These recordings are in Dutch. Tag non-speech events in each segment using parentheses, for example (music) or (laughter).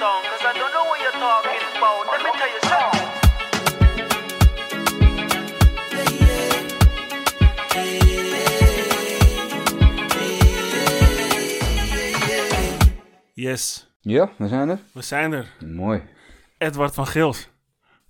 song, cause I don't know what you're talking about. Let me tell you something. Yes, Ja, we zijn er. we zijn er. Mooi. Edward van Gils.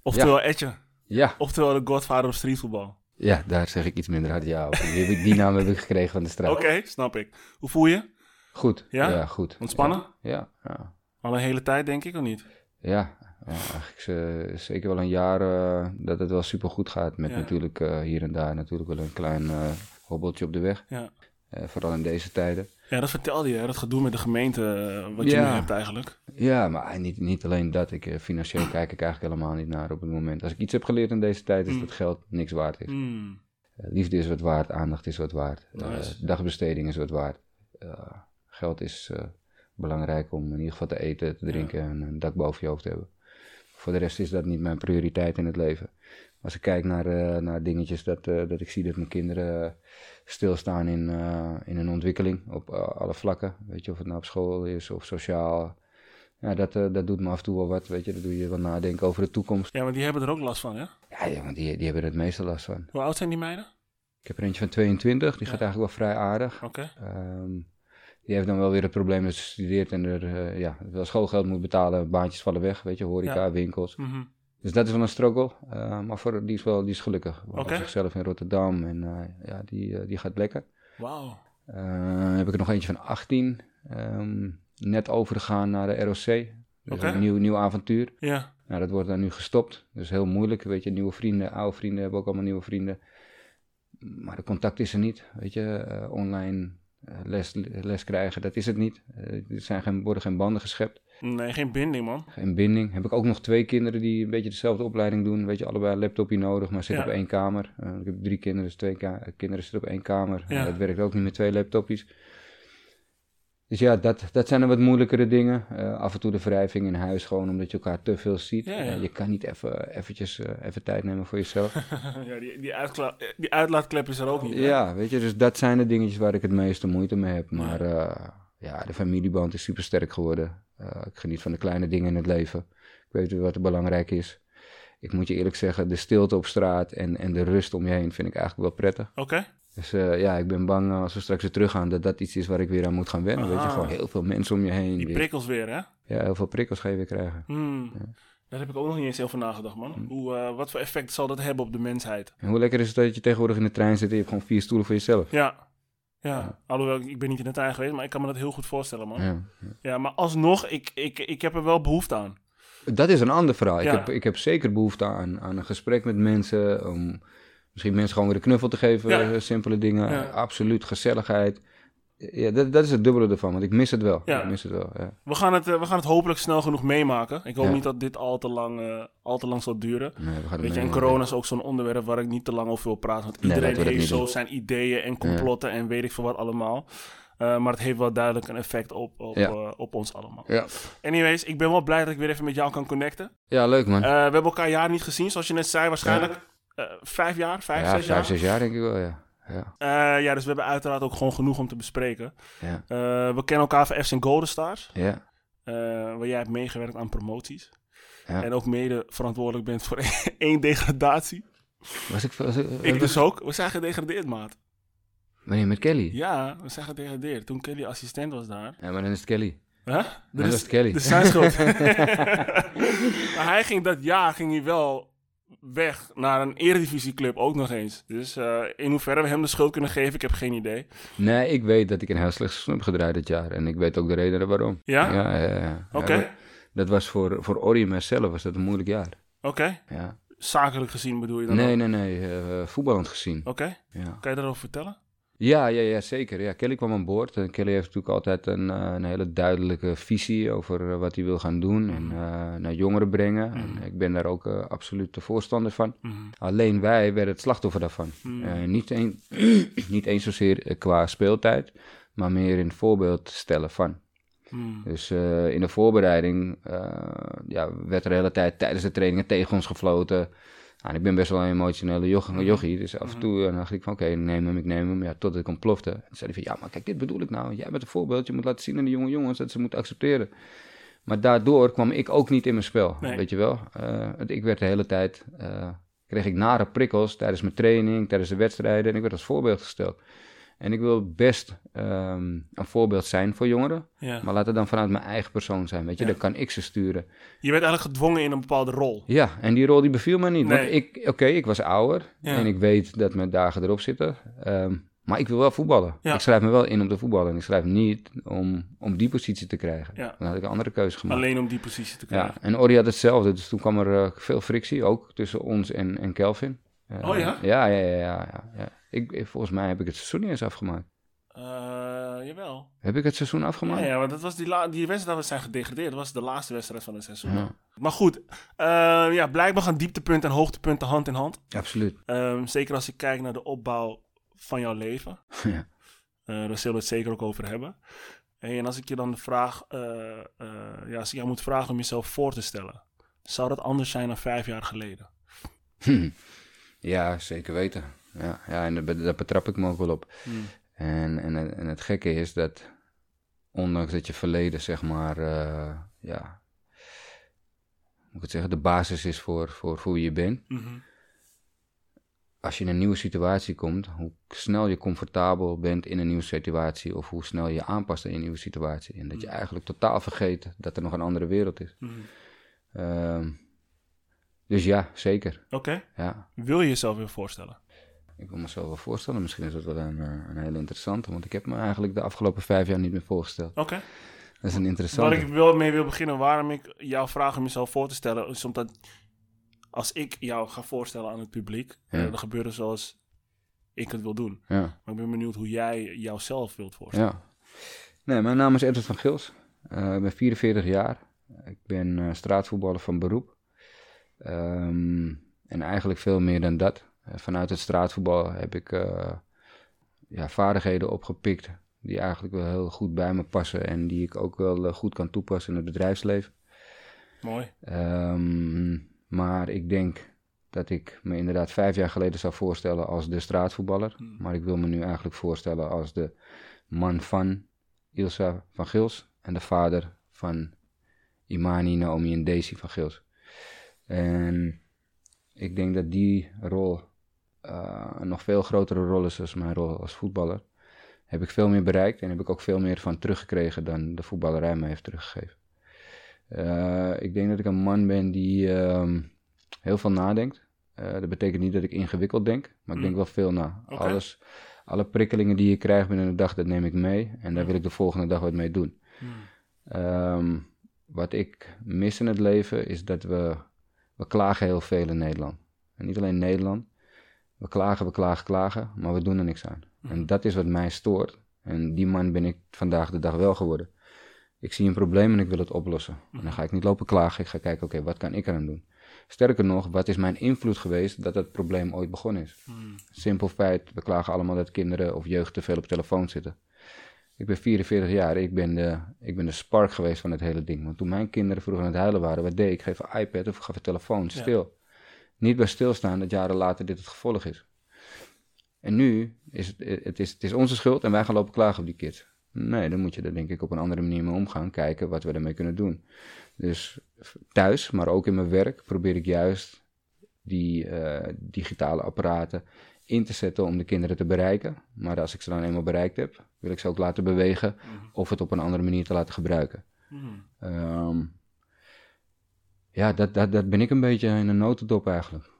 Oftewel Etje. Ja, Oftewel de godvader op streetvoetbal. ja, daar zeg ik iets minder hard ja. Die, die naam heb ik gekregen van de straat. Oké, snap ik. Hoe voel je? Goed. Ja? Ja, goed. Ontspannen? Ja, ja. Al een hele tijd, denk ik, of niet? Ja, eigenlijk eh, zeker wel een jaar eh, dat het wel super goed gaat. Met Ja. natuurlijk eh, hier en daar natuurlijk wel een klein hobbeltje op de weg. Ja. Vooral in deze tijden. Ja, dat vertelde je, hè? dat gedoe met de gemeente, wat je nu hebt eigenlijk. Ja, maar niet, niet alleen dat. Ik, financieel kijk ik eigenlijk helemaal niet naar op het moment. Als ik iets heb geleerd in deze tijd, is Mm. dat geld niks waard is. Eh, liefde is wat waard, aandacht is wat waard. Nice. dagbesteding is wat waard. Geld is belangrijk om in ieder geval te eten, te drinken en een dak boven je hoofd te hebben. Voor de rest is dat niet mijn prioriteit in het leven. Als ik kijk naar, eh, naar dingetjes dat, eh, dat ik zie dat mijn kinderen eh, stilstaan in, eh, in hun ontwikkeling op alle vlakken. Weet je, of het nou op school is of sociaal. Ja, dat, dat doet me af en toe wel wat, weet je. Dat doe je wat nadenken over de toekomst. Ja, maar die hebben er ook last van, hè? Ja, ja, want die, die hebben er het meeste last van. Hoe oud zijn die meiden? Ik heb er eentje van 22, die Ja. gaat eigenlijk wel vrij aardig. Oké. Ehm, die heeft dan wel weer het probleem dat ze studeert en er eh, ja, wel schoolgeld moet betalen. Baantjes vallen weg, weet je, horeca, Ja. winkels. Mhm. Dus dat is wel een struggle. eh, maar voor, die, is wel, die is gelukkig. Woont Oké. zichzelf in Rotterdam en eh, ja, die, die gaat lekker. Wauw. Heb ik er nog eentje van 18. ehm, net overgegaan naar de ROC. Dus een nieuw, nieuw avontuur. Ja. Nou, dat wordt dan nu gestopt. Dus heel moeilijk. Weet je, nieuwe vrienden, oude vrienden hebben ook allemaal nieuwe vrienden. Maar de contact is er niet. Weet je, online les, les krijgen, dat is het niet. Eh, er zijn geen, worden geen banden geschept. Nee, geen binding, man. Geen binding. Heb ik ook nog twee kinderen die een beetje dezelfde opleiding doen. Weet je, allebei een laptopje nodig, maar zitten Ja. op één kamer. Eh, ik heb drie kinderen, dus twee kinderen zitten op één kamer. Ja. Eh, dat werkt ook niet met twee laptopjes. Dus ja, dat, dat zijn de wat moeilijkere dingen. Eh, af en toe de wrijving in huis, gewoon omdat je elkaar te veel ziet. Ja, ja. Eh, je kan niet even, eventjes, eh, even tijd nemen voor jezelf. (laughs) ja, die, die, die uitlaatklep is er ook niet. hè? ja, weet je, dus dat zijn de dingetjes waar ik het meeste moeite mee heb. Maar eh, ja, de familieband is super sterk geworden. Eh, ik geniet van de kleine dingen in het leven. Ik weet wat er belangrijk is. Ik moet je eerlijk zeggen, de stilte op straat en, en de rust om je heen vind ik eigenlijk wel prettig. Oké. Dus eh, ja, ik ben bang eh, als we straks weer teruggaan dat dat iets is waar ik weer aan moet gaan wennen. Weet je, Aha. gewoon heel veel mensen om je heen. Die weer- prikkels weer, hè? ja, heel veel prikkels ga je weer krijgen. Hmm. Daar heb ik ook nog niet eens over nagedacht, man. Hmm. Hoe, eh, wat voor effect zal dat hebben op de mensheid? En hoe lekker is het dat je tegenwoordig in de trein zit en je hebt gewoon vier stoelen voor jezelf. Ja. Ja, alhoewel, ik ben niet in de trein geweest, maar ik kan me dat heel goed voorstellen, man. Ja, Ja. maar alsnog, ik, ik, ik heb er wel behoefte aan. Dat is een ander verhaal. Ik, heb, ik heb zeker behoefte aan, aan een gesprek met mensen. Om misschien mensen gewoon weer een knuffel te geven. Ja. eh, Simpele dingen. Ja. Absoluut. Gezelligheid. Ja, dat, dat is het dubbele ervan. Want ik mis het wel. Ja. Ik mis het wel. Ja. We gaan het, eh, we gaan het hopelijk snel genoeg meemaken. Ik hoop Ja. niet dat dit al te lang, eh, al te lang zal duren. Nee, we gaan het Weet je, en corona is ook zo'n onderwerp waar ik niet te lang over wil praten. Want Nee, iedereen heeft zo doen. zijn ideeën en complotten en weet ik veel wat allemaal. Maar het heeft wel duidelijk een effect op, op, Ja. op ons allemaal. Ja. Anyways, ik ben wel blij dat ik weer even met jou kan connecten. ja, leuk man. We hebben elkaar jaren niet gezien, zoals je net zei. Waarschijnlijk vijf jaar, vijf, ja, zes jaar. vijf, zes jaar denk ik wel, ja. Ja, Eh, ja, dus we hebben uiteraard ook gewoon genoeg om te bespreken. ja, Eh, we kennen elkaar van FC Golden Stars. ja. eh, waar jij hebt meegewerkt aan promoties. Ja. En ook mede verantwoordelijk bent voor (laughs) één degradatie. Was ik, was ik, Ik dus ook. We zijn gedegradeerd, maat. Wanneer met Kelly? Ja, we zijn gedegradeerd. Toen Kelly assistent was daar. Ja, maar dan is het Kelly. Huh? Dan Dat is is, het Kelly. dat is zijn schuld. (laughs) (laughs) maar hij ging dat jaar ging hij wel weg naar een eredivisieclub ook nog eens. Dus eh, in hoeverre we hem de schuld kunnen geven, ik heb geen idee. Nee, ik weet dat ik een heel slecht seizoen heb gedraaid dit jaar. En ik weet ook de reden waarom. Ja? Ja. Oké, dat was voor, voor en mijzelf was dat een moeilijk jaar. oké. Ja. Zakelijk gezien bedoel je dan Nee, ook? nee, nee. eh, voetballend gezien. Oké, Ja. kan je daarover vertellen? Ja, ja, ja, zeker. Ja, Kelly kwam aan boord. En Kelly heeft natuurlijk altijd een, eh, een hele duidelijke visie over eh, wat hij wil gaan doen. En eh, naar jongeren brengen. En ik ben daar ook absoluut de voorstander van. Mhm. Alleen wij werden het slachtoffer daarvan. Mhm. Niet, een, (clears throat) niet eens zozeer qua speeltijd, maar meer in het voorbeeld stellen van. Hmm. Dus in de voorbereiding ja, werd er de hele tijd tijdens de trainingen tegen ons gefloten. Nou, en ik ben best wel een emotionele joch- jochie, dus af en toe eh, dan dacht ik van oké, neem hem, ik neem hem. Ja, tot ik ontplofte. En zei hij van ja, maar kijk, dit bedoel ik nou. Jij bent een voorbeeld, je moet laten zien aan de jonge jongens dat ze moeten accepteren. Maar daardoor kwam ik ook niet in mijn spel, Nee. weet je wel. Eh, ik werd de hele tijd, eh, kreeg ik nare prikkels tijdens mijn training, tijdens de wedstrijden. En ik werd als voorbeeld gesteld. En ik wil best ehm, een voorbeeld zijn voor jongeren. Ja. Maar laat het dan vanuit mijn eigen persoon zijn, weet je. Ja. Dan kan ik ze sturen. Je werd eigenlijk gedwongen in een bepaalde rol. Ja, en die rol die beviel me niet. Nee. ik, oké, ik was ouder Ja. en ik weet dat mijn dagen erop zitten. Ehm, maar ik wil wel voetballen. Ik schrijf me wel in om te voetballen. En ik schrijf niet om, om die positie te krijgen. Ja. Dan had ik een andere keuze gemaakt. Alleen om die positie te krijgen. Ja, en Ori had hetzelfde. Dus toen kwam er eh, veel frictie, ook tussen ons en, en Kelvin. Eh, Oh ja? Ja, ja, ja. ja, ja, ja. Ik, volgens mij heb ik het seizoen niet eens afgemaakt. Eh, jawel. Heb ik het seizoen Ja, afgemaakt? ja, want dat was die, la- die wedstrijd dat we zijn gedegradeerd. Dat was de laatste wedstrijd van het seizoen. Ja. Maar goed, eh, ja, blijkbaar gaan dieptepunten en hoogtepunten hand in hand. Absoluut. Ehm, zeker als ik kijk naar de opbouw van jouw leven. (laughs) Ja. Daar zullen we het zeker ook over hebben. En als ik je dan de vraag, eh, eh, ja, als ik jou moet vragen om jezelf voor te stellen, zou dat anders zijn dan vijf jaar geleden? Hm. Ja, zeker weten. Ja, ja en daar, betrap ik me ook wel op. Hmm. En, en, en het gekke is dat, ondanks dat je verleden, zeg maar, eh, ja, moet ik het zeggen, de basis is voor, voor, voor wie je bent. Mhm. Als je in een nieuwe situatie komt, hoe snel je comfortabel bent in een nieuwe situatie, of hoe snel je aanpast aan je nieuwe situatie. En dat je eigenlijk totaal vergeet dat er nog een andere wereld is. Ehm, dus ja, zeker. Oké, Ja. wil je jezelf weer voorstellen? Ik wil mezelf wel voorstellen, misschien is dat wel een, eh, een hele interessante, want ik heb me eigenlijk de afgelopen vijf jaar niet meer voorgesteld. Oké. Dat is een Waar interessante. ik wil, mee wil beginnen, waarom ik jou vraag om jezelf voor te stellen, is omdat als ik jou ga voorstellen aan het publiek, Ja. eh, dan gebeurt er zoals ik het wil doen. Ja, Maar ik ben benieuwd hoe jij jouzelf wilt voorstellen. ja. Nee, mijn naam is Edward van Gils. Eh, ik ben 44 jaar. Ik ben straatvoetballer van beroep. Ehm, en eigenlijk veel meer dan dat. Eh, vanuit het straatvoetbal heb ik eh, ja, vaardigheden opgepikt die eigenlijk wel heel goed bij me passen en die ik ook wel eh, goed kan toepassen in het bedrijfsleven. Mooi. Ehm, maar ik denk dat ik me inderdaad vijf jaar geleden zou voorstellen als de straatvoetballer. Hmm. Maar ik wil me nu eigenlijk voorstellen als de man van Ilsa van Gils en de vader van Imani, Naomi en Daisy van Gils. En ik denk dat die rol eh, een nog veel grotere rol is als mijn rol als voetballer. Heb ik veel meer bereikt en heb ik ook veel meer van teruggekregen dan de voetballerij me heeft teruggegeven. Eh, ik denk dat ik een man ben die ehm, heel veel nadenkt. Eh, dat betekent niet dat ik ingewikkeld denk, maar ik denk wel veel na. Alles, alle prikkelingen die ik krijg binnen de dag, dat neem ik mee. En daar wil ik de volgende dag wat mee doen. Ehm, wat ik mis in het leven is dat we, we klagen heel veel in Nederland. En niet alleen in Nederland. We klagen, we klagen, klagen, maar we doen er niks aan. Mhm. En dat is wat mij stoort. En die man ben ik vandaag de dag wel geworden. Ik zie een probleem en ik wil het oplossen. En dan ga ik niet lopen klagen, ik ga kijken, oké, wat kan ik eraan doen? Sterker nog, wat is mijn invloed geweest dat het probleem ooit begonnen is? Hmm. Simpel feit, we klagen allemaal dat kinderen of jeugd te veel op telefoon zitten. Ik ben 44 jaar, ik ben, de, ik ben de spark geweest van het hele ding. Want toen mijn kinderen vroeger aan het huilen waren, wat deed ik? Ik geef een iPad of gaf een telefoon, stil. Niet bij stilstaan dat jaren later dit het gevolg is. En nu is het, het, is, het is onze schuld en wij gaan lopen klagen op die kids. Nee, dan moet je er denk ik op een andere manier mee omgaan, kijken wat we ermee kunnen doen. Dus thuis, maar ook in mijn werk, probeer ik juist die eh, digitale apparaten in te zetten om de kinderen te bereiken. Maar als ik ze dan eenmaal bereikt heb, wil ik ze ook laten bewegen of het op een andere manier te laten gebruiken. Hmm. Ehm, ja, dat, dat, dat ben ik een beetje in een notendop eigenlijk.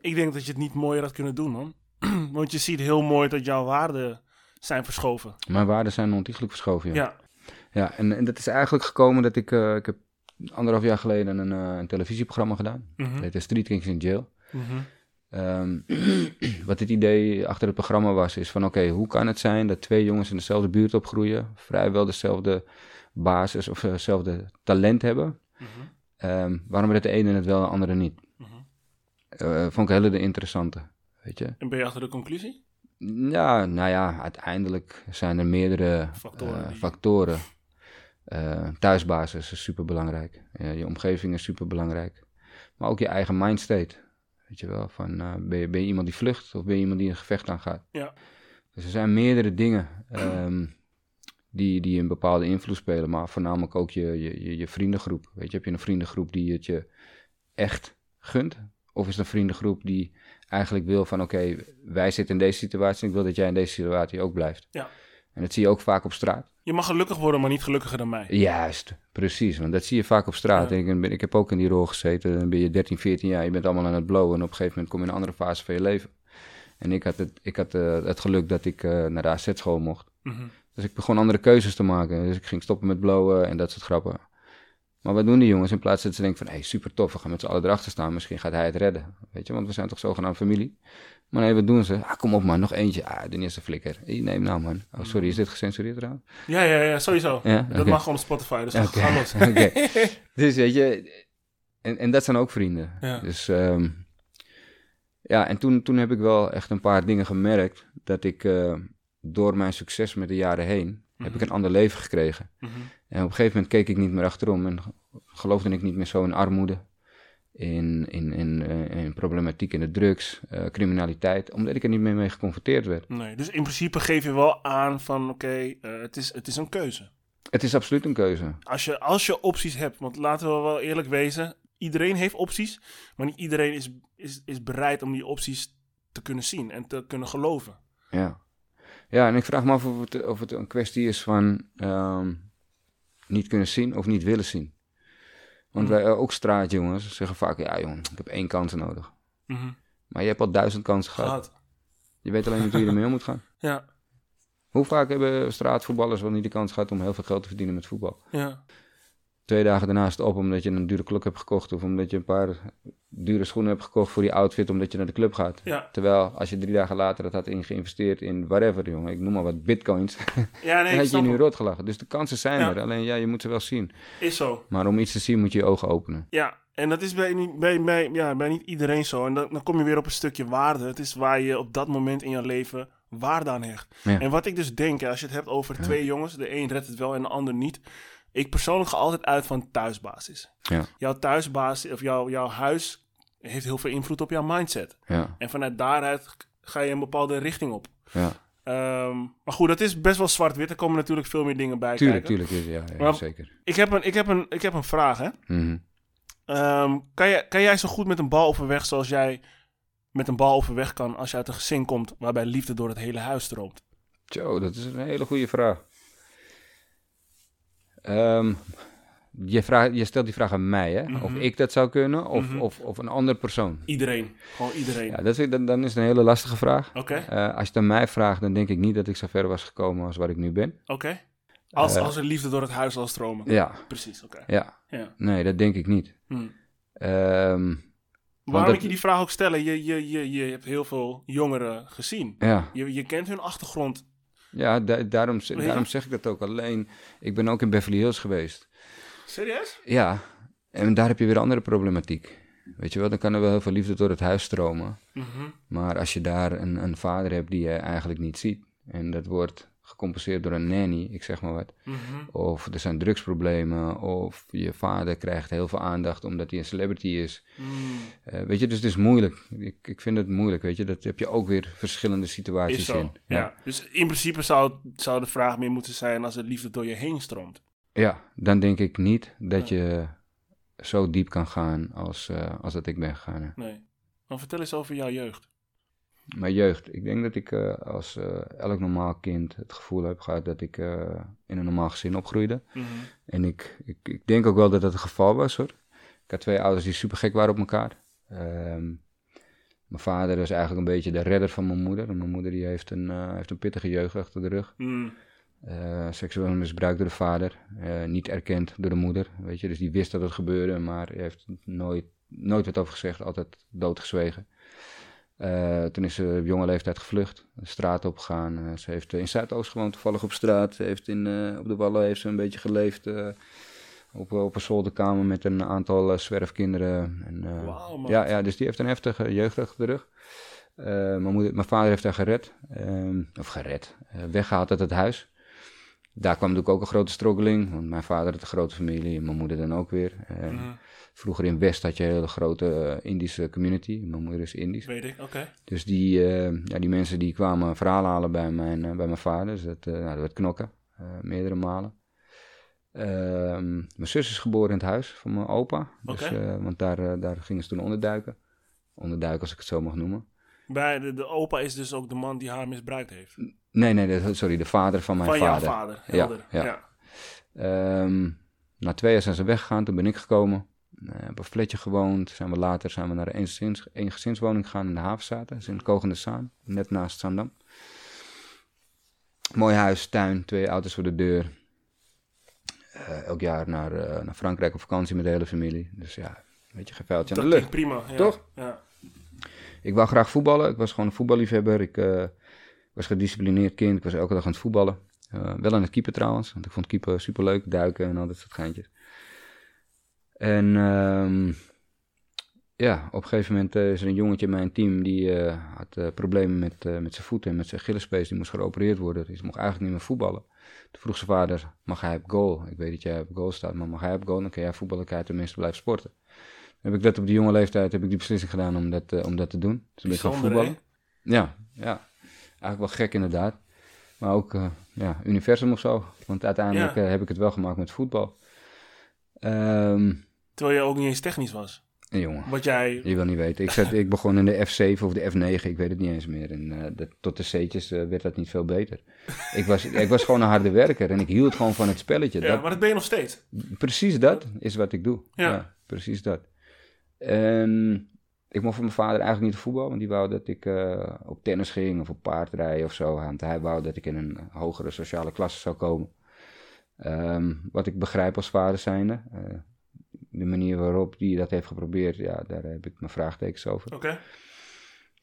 Ik denk dat je het niet mooier had kunnen doen, man. (clears throat) Want je ziet heel mooi dat jouw waarden zijn verschoven. Mijn waarden zijn ontiegelijk verschoven, ja. Ja. Ja, en, en dat is eigenlijk gekomen dat ik, eh, ik heb anderhalf jaar geleden een, eh, een televisieprogramma gedaan. Mhm. Het heette Street Kings in Jail. Mhm. Ehm, (clears throat) wat het idee achter het programma was, is van oké, hoe kan het zijn dat twee jongens in dezelfde buurt opgroeien, vrijwel dezelfde basis of eh, dezelfde talent hebben, Mhm. Ehm, waarom het de ene het wel en de andere niet? Mhm. Eh, vond ik een hele interessante, weet je. En ben je achter de conclusie? Ja, nou ja, uiteindelijk zijn er meerdere Factoren eh, factoren. Eh, thuisbasis is super belangrijk. je omgeving is super belangrijk. Maar ook je eigen mindstate. Weet je wel, van eh, ben, je, ben je iemand die vlucht of ben je iemand die een gevecht aangaat? Ja. Dus er zijn meerdere dingen ehm, die, die een bepaalde invloed spelen, maar voornamelijk ook je, je, je, je vriendengroep. Weet je, heb je een vriendengroep die het je echt gunt? Of is het een vriendengroep die eigenlijk wil van oké, wij zitten in deze situatie en ik wil dat jij in deze situatie ook blijft. Ja. En dat zie je ook vaak op straat. Je mag gelukkig worden, maar niet gelukkiger dan mij. Juist, precies. Want dat zie je vaak op straat. Ja. Ik, ik heb ook in die rol gezeten. Dan ben je 13, 14 jaar. Je bent allemaal aan het blowen. En op een gegeven moment kom je in een andere fase van je leven. En ik had het, ik had, eh, het geluk dat ik eh, naar de AZ-school mocht. Mhm. Dus ik begon andere keuzes te maken. Dus ik ging stoppen met blowen en dat soort grappen. Maar wat doen die jongens? In plaats dat ze denken van... Hé, hey, super tof, we gaan met z'n allen erachter staan. Misschien gaat hij het redden. Weet je, want we zijn toch zogenaamd familie. Maar nee, wat doen ze? Ah, kom op man, nog eentje. Ah, eens een flikker. Neem nou man. Oh, sorry, is dit gecensureerd trouwens? Ja, ja, ja, sowieso. Ja? Dat mag gewoon op Spotify, dus Oké. ga los. (laughs) Dus weet je, en, en dat zijn ook vrienden. Ja. Dus ehm, ja, en toen, toen heb ik wel echt een paar dingen gemerkt. Dat ik eh, door mijn succes met de jaren heen, heb ik een ander leven gekregen. Mhm. En op een gegeven moment keek ik niet meer achterom en geloofde ik niet meer zo in armoede. In, in, in, eh, in problematiek in de drugs, eh, criminaliteit, omdat ik er niet meer mee geconfronteerd werd. Nee, dus in principe geef je wel aan van oké, eh, het, is, het is een keuze. Het is absoluut een keuze. Als je, als je opties hebt, want laten we wel eerlijk wezen, iedereen heeft opties, maar niet iedereen is, is, is bereid om die opties te kunnen zien en te kunnen geloven. Ja. Ja, en ik vraag me af of het, of het een kwestie is van ehm, niet kunnen zien of niet willen zien. Want Mhm. wij, eh, ook straatjongens zeggen vaak, ja jongen, ik heb één kans nodig. Mhm. Maar je hebt al duizend kansen gehad. Gehad. Je weet alleen niet hoe je ermee om moet gaan. (laughs) Ja, Hoe vaak hebben straatvoetballers wel niet de kans gehad om heel veel geld te verdienen met voetbal? ja, Twee dagen daarna is het op omdat je een dure klok hebt gekocht. Of omdat je een paar dure schoenen hebt gekocht voor die outfit omdat je naar de club gaat. ja. Terwijl als je drie dagen later dat had in geïnvesteerd in whatever, jongen. Ik noem maar wat bitcoins. Ja, nee, (laughs) dan had je nu rot gelachen. Dus de kansen zijn Ja. er. Alleen ja, je moet ze wel zien. Is zo. Maar om iets te zien moet je je ogen openen. Ja, en dat is bij niet, bij, bij, ja, bij niet iedereen zo. En dan, dan kom je weer op een stukje waarde. Het is waar je op dat moment in je leven waarde aan hecht. Ja. En wat ik dus denk, als je het hebt over twee jongens, de een redt het wel en de ander niet. Ik persoonlijk ga altijd uit van thuisbasis. Ja, Jouw thuisbasis, of jouw, jouw huis, heeft heel veel invloed op jouw mindset. ja, En vanuit daaruit ga je een bepaalde richting op. ja. Ehm, maar goed, dat is best wel zwart-wit. Er komen natuurlijk veel meer dingen bij Tuurlijk, kijken. tuurlijk. is- Ja, ja, Maar- zeker. Ik heb een, ik heb een, ik heb een vraag, hè. Mhm. Ehm, kan, jij, kan jij zo goed met een bal overweg zoals jij met een bal overweg kan als je uit een gezin komt waarbij liefde door het hele huis stroomt? Zo, dat is een hele goede vraag. Ehm, je, vraagt, je stelt die vraag aan mij, hè? Of Mhm. ik dat zou kunnen, of, Mhm. of, of een andere persoon. Iedereen. Gewoon iedereen. Ja, dat is, dan, dan is het een hele lastige vraag. Oké, Eh, als je het aan mij vraagt, dan denk ik niet dat ik zo ver was gekomen als waar ik nu ben. oké. Als, Eh, als er liefde door het huis zal stromen. Ja, Precies, oké. ja. Ja. Nee, dat denk ik niet. Hm. Ehm, Waarom dat- ik je die vraag ook stellen? Je, je, je, je hebt heel veel jongeren gezien. ja, Je, je kent hun achtergrond. ja da- daarom, daarom zeg ik dat ook. Alleen, ik ben ook in Beverly Hills geweest. Serieus? Ja, en daar heb je weer andere problematiek. Weet je wel, dan kan er wel heel veel liefde door het huis stromen. Mhm. Maar als je daar een, een vader hebt die je eigenlijk niet ziet... en dat wordt gecompenseerd door een nanny, ik zeg maar wat... Mhm. of er zijn drugsproblemen... of je vader krijgt heel veel aandacht omdat hij een celebrity is... Mm. Eh, weet je, dus het is moeilijk. Ik, ik vind het moeilijk, weet je. Dat heb je ook weer verschillende situaties Is zo. in. Ja. Dus in principe zou, zou de vraag meer moeten zijn als er liefde door je heen stroomt. Ja, dan denk ik niet dat je zo diep kan gaan als, eh, als dat ik ben gegaan. hè. Nee. Maar vertel eens over jouw jeugd. Mijn jeugd. Ik denk dat ik eh, als eh, elk normaal kind het gevoel heb gehad dat ik in een normaal gezin opgroeide. Mhm. En ik, ik, ik denk ook wel dat dat het geval was hoor. Ik had twee ouders die super gek waren op elkaar. Ehm, mijn vader was eigenlijk een beetje de redder van mijn moeder. En mijn moeder die heeft, een, heeft een pittige jeugd achter de rug. Mm. Eh, seksueel misbruikt door de vader, eh, niet erkend door de moeder, weet je. Dus die wist dat het gebeurde, maar heeft nooit, nooit wat over gezegd, altijd doodgezwegen. Eh, toen is ze op jonge leeftijd gevlucht, de straat opgegaan. Ze heeft in Zuidoost gewoond, toevallig op straat. Ze heeft in, op de Wallen heeft ze een beetje geleefd op, op een zolderkamer met een aantal zwerfkinderen. En, man. ja, ja, dus die heeft een heftige jeugd achter de rug. Mijn, moeder, mijn vader heeft haar gered, ehm, of gered, eh, weggehaald uit het huis. Daar kwam natuurlijk ook een grote struggeling, want mijn vader had een grote familie en mijn moeder dan ook weer. Mhm. Vroeger in West had je een hele grote eh, Indische community, mijn moeder is Indisch. Weet ik, oké. Dus die, eh, ja, die mensen die kwamen verhalen halen bij mijn, eh, bij mijn vader, dus dat, nou, dat werd knokken. meerdere malen. Ehm, mijn zus is geboren in het huis van mijn opa. Dus, want daar, daar gingen ze toen onderduiken. Onderduiken als ik het zo mag noemen. Bij de, de opa is dus ook de man die haar misbruikt heeft. Nee, nee, de- sorry, de vader van mijn Van jouw vader. vader. Ja, ja. Ja. Ehm, na twee jaar zijn ze weggegaan, toen ben ik gekomen. Uh, heb een flatje gewoond. Zijn we later zijn we naar een een gezinswoning gegaan in de Havenstraat. Is in Kogende Zaan, net naast Zandam. Mooi huis, tuin, twee auto's voor de deur. Eh, elk jaar naar, eh, naar Frankrijk op vakantie met de hele familie. Dus ja, weet je, geen vuiltje aan de lucht. prima. Ja. Toch? Ja. Ik wou graag voetballen. Ik was gewoon een voetballiefhebber. Ik eh, was gedisciplineerd kind. Ik was elke dag aan het voetballen. Eh, wel aan het keeper trouwens. Want ik vond keeper superleuk. Duiken en al dat soort geintjes. En ehm, ja, op een gegeven moment eh, is er een jongetje in mijn team. Die eh, had problemen met, met zijn voeten en met zijn Achillespees. Die moest geopereerd worden. Dus hij mocht eigenlijk niet meer voetballen. Toen vroeg zijn vader, mag hij op goal? Ik weet dat jij op goal staat, maar mag hij op goal? Dan kan jij voetballen, kan tenminste blijven sporten. Dan heb ik dat op die jonge leeftijd heb ik die beslissing gedaan om dat, om dat te doen. Dus ben ik gaan voetballen. Ja, ja. Eigenlijk wel gek inderdaad. Maar ook eh, ja, universum of zo. Want uiteindelijk Ja. eh, heb ik het wel gemaakt met voetbal. Ehm Terwijl je ook niet eens technisch was. en jongen, Wat jij... je wil niet weten. Ik, zat, ik begon in de F7 of de F9, ik weet het niet eens meer. En eh, tot de C'tjes werd dat niet veel beter. Ik was, ik was gewoon een harde werker en ik hield gewoon van het spelletje. Ja, Dat, maar dat ben je nog steeds. Precies dat is wat ik doe. Ja. Ja, precies dat. En ik mocht van mijn vader eigenlijk niet op voetbal, want die wou dat ik eh, op tennis ging of op paardrijden of zo. Want hij wou dat ik in een hogere sociale klasse zou komen. Ehm, wat ik begrijp als vader zijnde. eh, de manier waarop die dat heeft geprobeerd, ja, daar heb ik mijn vraagtekens over. Oké.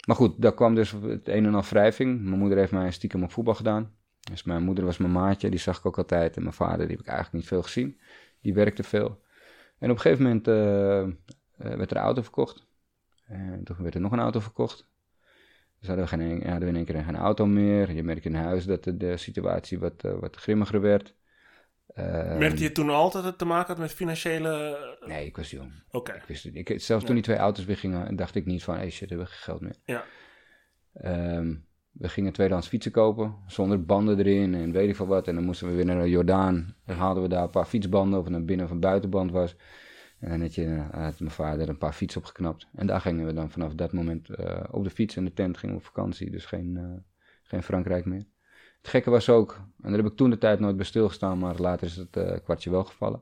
Maar goed, daar kwam dus het een en al wrijving. Mijn moeder heeft mij stiekem op voetbal gedaan. Dus mijn moeder was mijn maatje, die zag ik ook altijd. En mijn vader, die heb ik eigenlijk niet veel gezien. Die werkte veel. En op een gegeven moment eh, werd er een auto verkocht. En toen werd er nog een auto verkocht. Dus hadden we, geen, hadden we in één keer geen auto meer. Je merkt in huis dat de, de situatie wat, eh, wat grimmiger werd. Ehm, Merkte je toen altijd dat het te maken had met financiële... Nee, ik was jong. Oké. Ik wist het. Ik, zelfs toen die twee auto's weggingen, dacht ik niet van, hey shit, we hebben geen geld meer. Ja. Ehm, we gingen tweedehands fietsen kopen, zonder banden erin en weet ik veel wat. En dan moesten we weer naar Jordaan. Dan haalden we daar een paar fietsbanden of het een binnen- of een buitenband was. En dan had, je, eh, had mijn vader een paar fietsen opgeknapt. En daar gingen we dan vanaf dat moment eh, op de fiets en de tent gingen we op vakantie. Dus geen, eh, geen Frankrijk meer. Het gekke was ook, en daar heb ik toen de tijd nooit bij stilgestaan, maar later is het kwartje wel gevallen.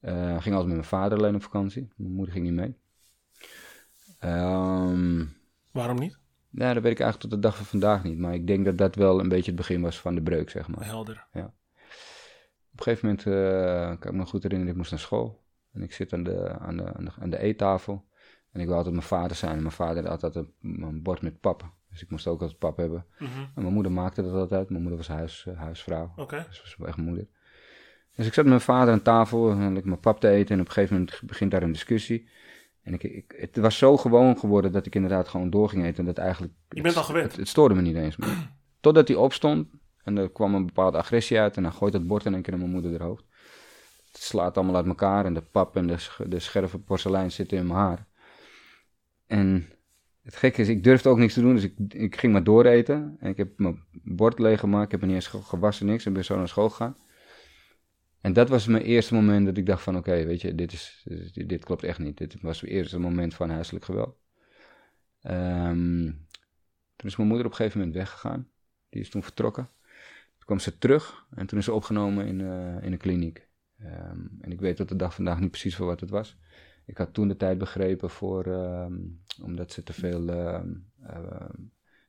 Ging altijd met mijn vader alleen op vakantie. Mijn moeder ging niet mee. Ehm, Waarom niet? ja, dat weet ik eigenlijk tot de dag van vandaag niet. Maar ik denk dat dat wel een beetje het begin was van de breuk, zeg maar. Helder. Op een gegeven moment, kan ik me goed herinneren, ik moest naar school. En ik zit aan de, aan de, aan de, aan de eettafel. En ik wil altijd mijn vader zijn. En mijn vader had altijd een, een bord met pap. Dus ik moest ook altijd pap hebben. Mhm. En mijn moeder maakte dat altijd. Mijn moeder was huis, eh, huisvrouw. Oké. Dus was echt moeder. Dus ik zat met mijn vader aan tafel en ik mijn pap te eten. En op een gegeven moment begint daar een discussie. En ik, ik, het was zo gewoon geworden dat ik inderdaad gewoon door ging eten. En dat eigenlijk... Je bent al gewend. Het, het stoorde me niet eens meer. (clears throat) Totdat hij opstond en er kwam een bepaalde agressie uit. En dan gooit het bord in één keer in mijn moeder haar hoofd. Het slaat allemaal uit elkaar en de pap en de, de scherpe porselein zitten in mijn haar. En het gekke is, ik durfde ook niks te doen, dus ik, ik ging maar dooreten. En ik heb mijn bord leeggemaakt, ik heb me niet eens ge- gewassen, niks. En ben zo naar school gegaan. En dat was mijn eerste moment dat ik dacht van, oké, weet je, dit, is, dit, klopt echt niet. Dit was mijn eerste moment van huiselijk geweld. Ehm, toen is mijn moeder op een gegeven moment weggegaan. Die is toen vertrokken. Toen kwam ze terug en toen is ze opgenomen in, eh, in een kliniek. Ehm, en ik weet tot de dag vandaag niet precies voor wat het was. Ik had toen de tijd begrepen voor, ehm, omdat ze te veel ehm,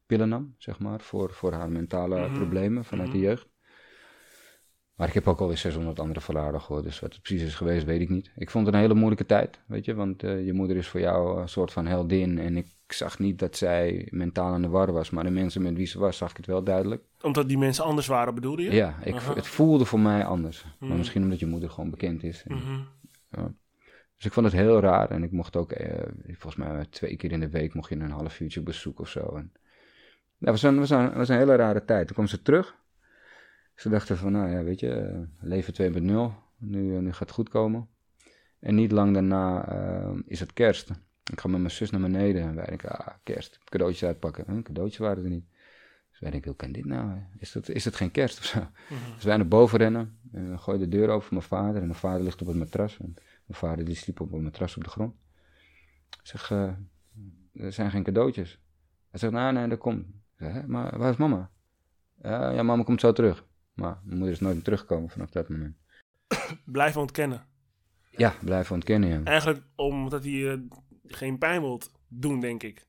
pillen nam, zeg maar, voor, voor haar mentale Mhm. problemen vanuit de Mhm. jeugd. Maar ik heb ook alweer 600 andere verhalen gehoord, dus wat het precies is geweest, weet ik niet. Ik vond het een hele moeilijke tijd, weet je, want eh, je moeder is voor jou een soort van heldin. En ik zag niet dat zij mentaal aan de war was, maar de mensen met wie ze was, zag ik het wel duidelijk. Omdat die mensen anders waren, bedoelde je? Ja, ik, Aha. het voelde voor mij anders. Mhm. Maar misschien omdat je moeder gewoon bekend is. En- Mhm. Dus ik vond het heel raar. En ik mocht ook, eh, volgens mij twee keer in de week mocht je een half uurtje op bezoek of zo. En dat was een, was, een, was een hele rare tijd. Toen kwam ze terug. Ze dachten van, nou ja, weet je, eh, leven 2.0. Nu, eh, nu gaat het goed komen. En niet lang daarna is het kerst. Ik ga met mijn zus naar beneden en wij denken, ah, kerst, cadeautjes uitpakken. Huh, cadeautjes waren er niet. Dus wij denken, hoe kan dit nou? Is dat, is dat geen kerst of zo? Mhm. Dus wij naar boven rennen. En dan gooi de deur open voor mijn vader. En mijn vader ligt op het matras. En mijn vader die sliep op een matras op de grond. Ik zeg, eh, er zijn geen cadeautjes. Hij zegt, nee, nee, dat komt. Ik zeg, "Hè, maar waar is mama? "Ja, ja, mama komt zo terug. Maar mijn moeder is nooit meer teruggekomen vanaf dat moment. (coughs) Blijven ontkennen. Ja, blijven ontkennen, ja. Eigenlijk omdat hij eh, geen pijn wilt doen, denk ik.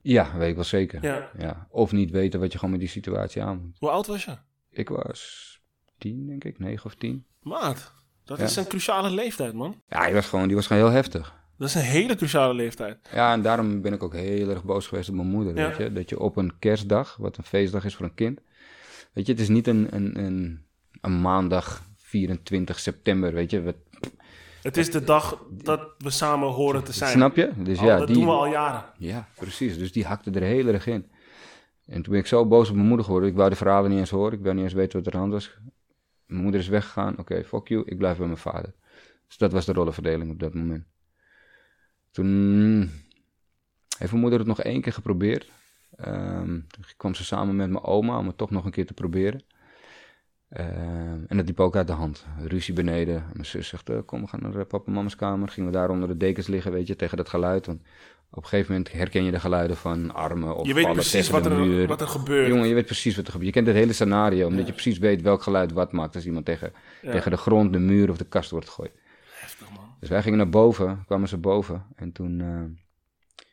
Ja, weet ik wel zeker. Ja. Ja. Of niet weten wat je gewoon met die situatie aan moet. Hoe oud was je? Ik was tien, denk ik, negen of tien. Maat, dat Ja. is een cruciale leeftijd, man. Ja, die was gewoon, die was gewoon heel heftig. Dat is een hele cruciale leeftijd. Ja, en daarom ben ik ook heel erg boos geweest op mijn moeder. Ja. Weet je? Dat je op een kerstdag, wat een feestdag is voor een kind. Weet je, het is niet een, een, een, een maandag 24 september, weet je. Wat, Het is de dag dat we samen horen te zijn. Snap je? Dus Al- ja, dat die, doen we al jaren. Ja, precies. Dus die hakte er heel erg in. En toen ben ik zo boos op mijn moeder geworden. Ik wou de verhalen niet eens horen. Ik wou niet eens weten wat er aan de hand was. Mijn moeder is weggegaan. Oké, fuck you. Ik blijf bij mijn vader. Dus dat was de rollenverdeling op dat moment. Toen heeft mijn moeder het nog één keer geprobeerd. Ehm, toen kwam ze samen met mijn oma om het toch nog een keer te proberen. Ehm, en dat liep ook uit de hand. Ruzie beneden. En mijn zus zegt, eh, kom we gaan naar eh, papa en mama's kamer. Gingen we daar onder de dekens liggen, weet je, tegen dat geluid. Want op een gegeven moment herken je de geluiden van armen of Je weet precies wat er, muur. wat er gebeurt. Jongen, je weet precies wat er gebeurt. Je kent het hele scenario, omdat je precies weet welk geluid wat maakt als iemand tegen, Ja. tegen de grond, de muur of de kast wordt gegooid. Heftig, man. Dus wij gingen naar boven, kwamen ze boven. En toen, eh,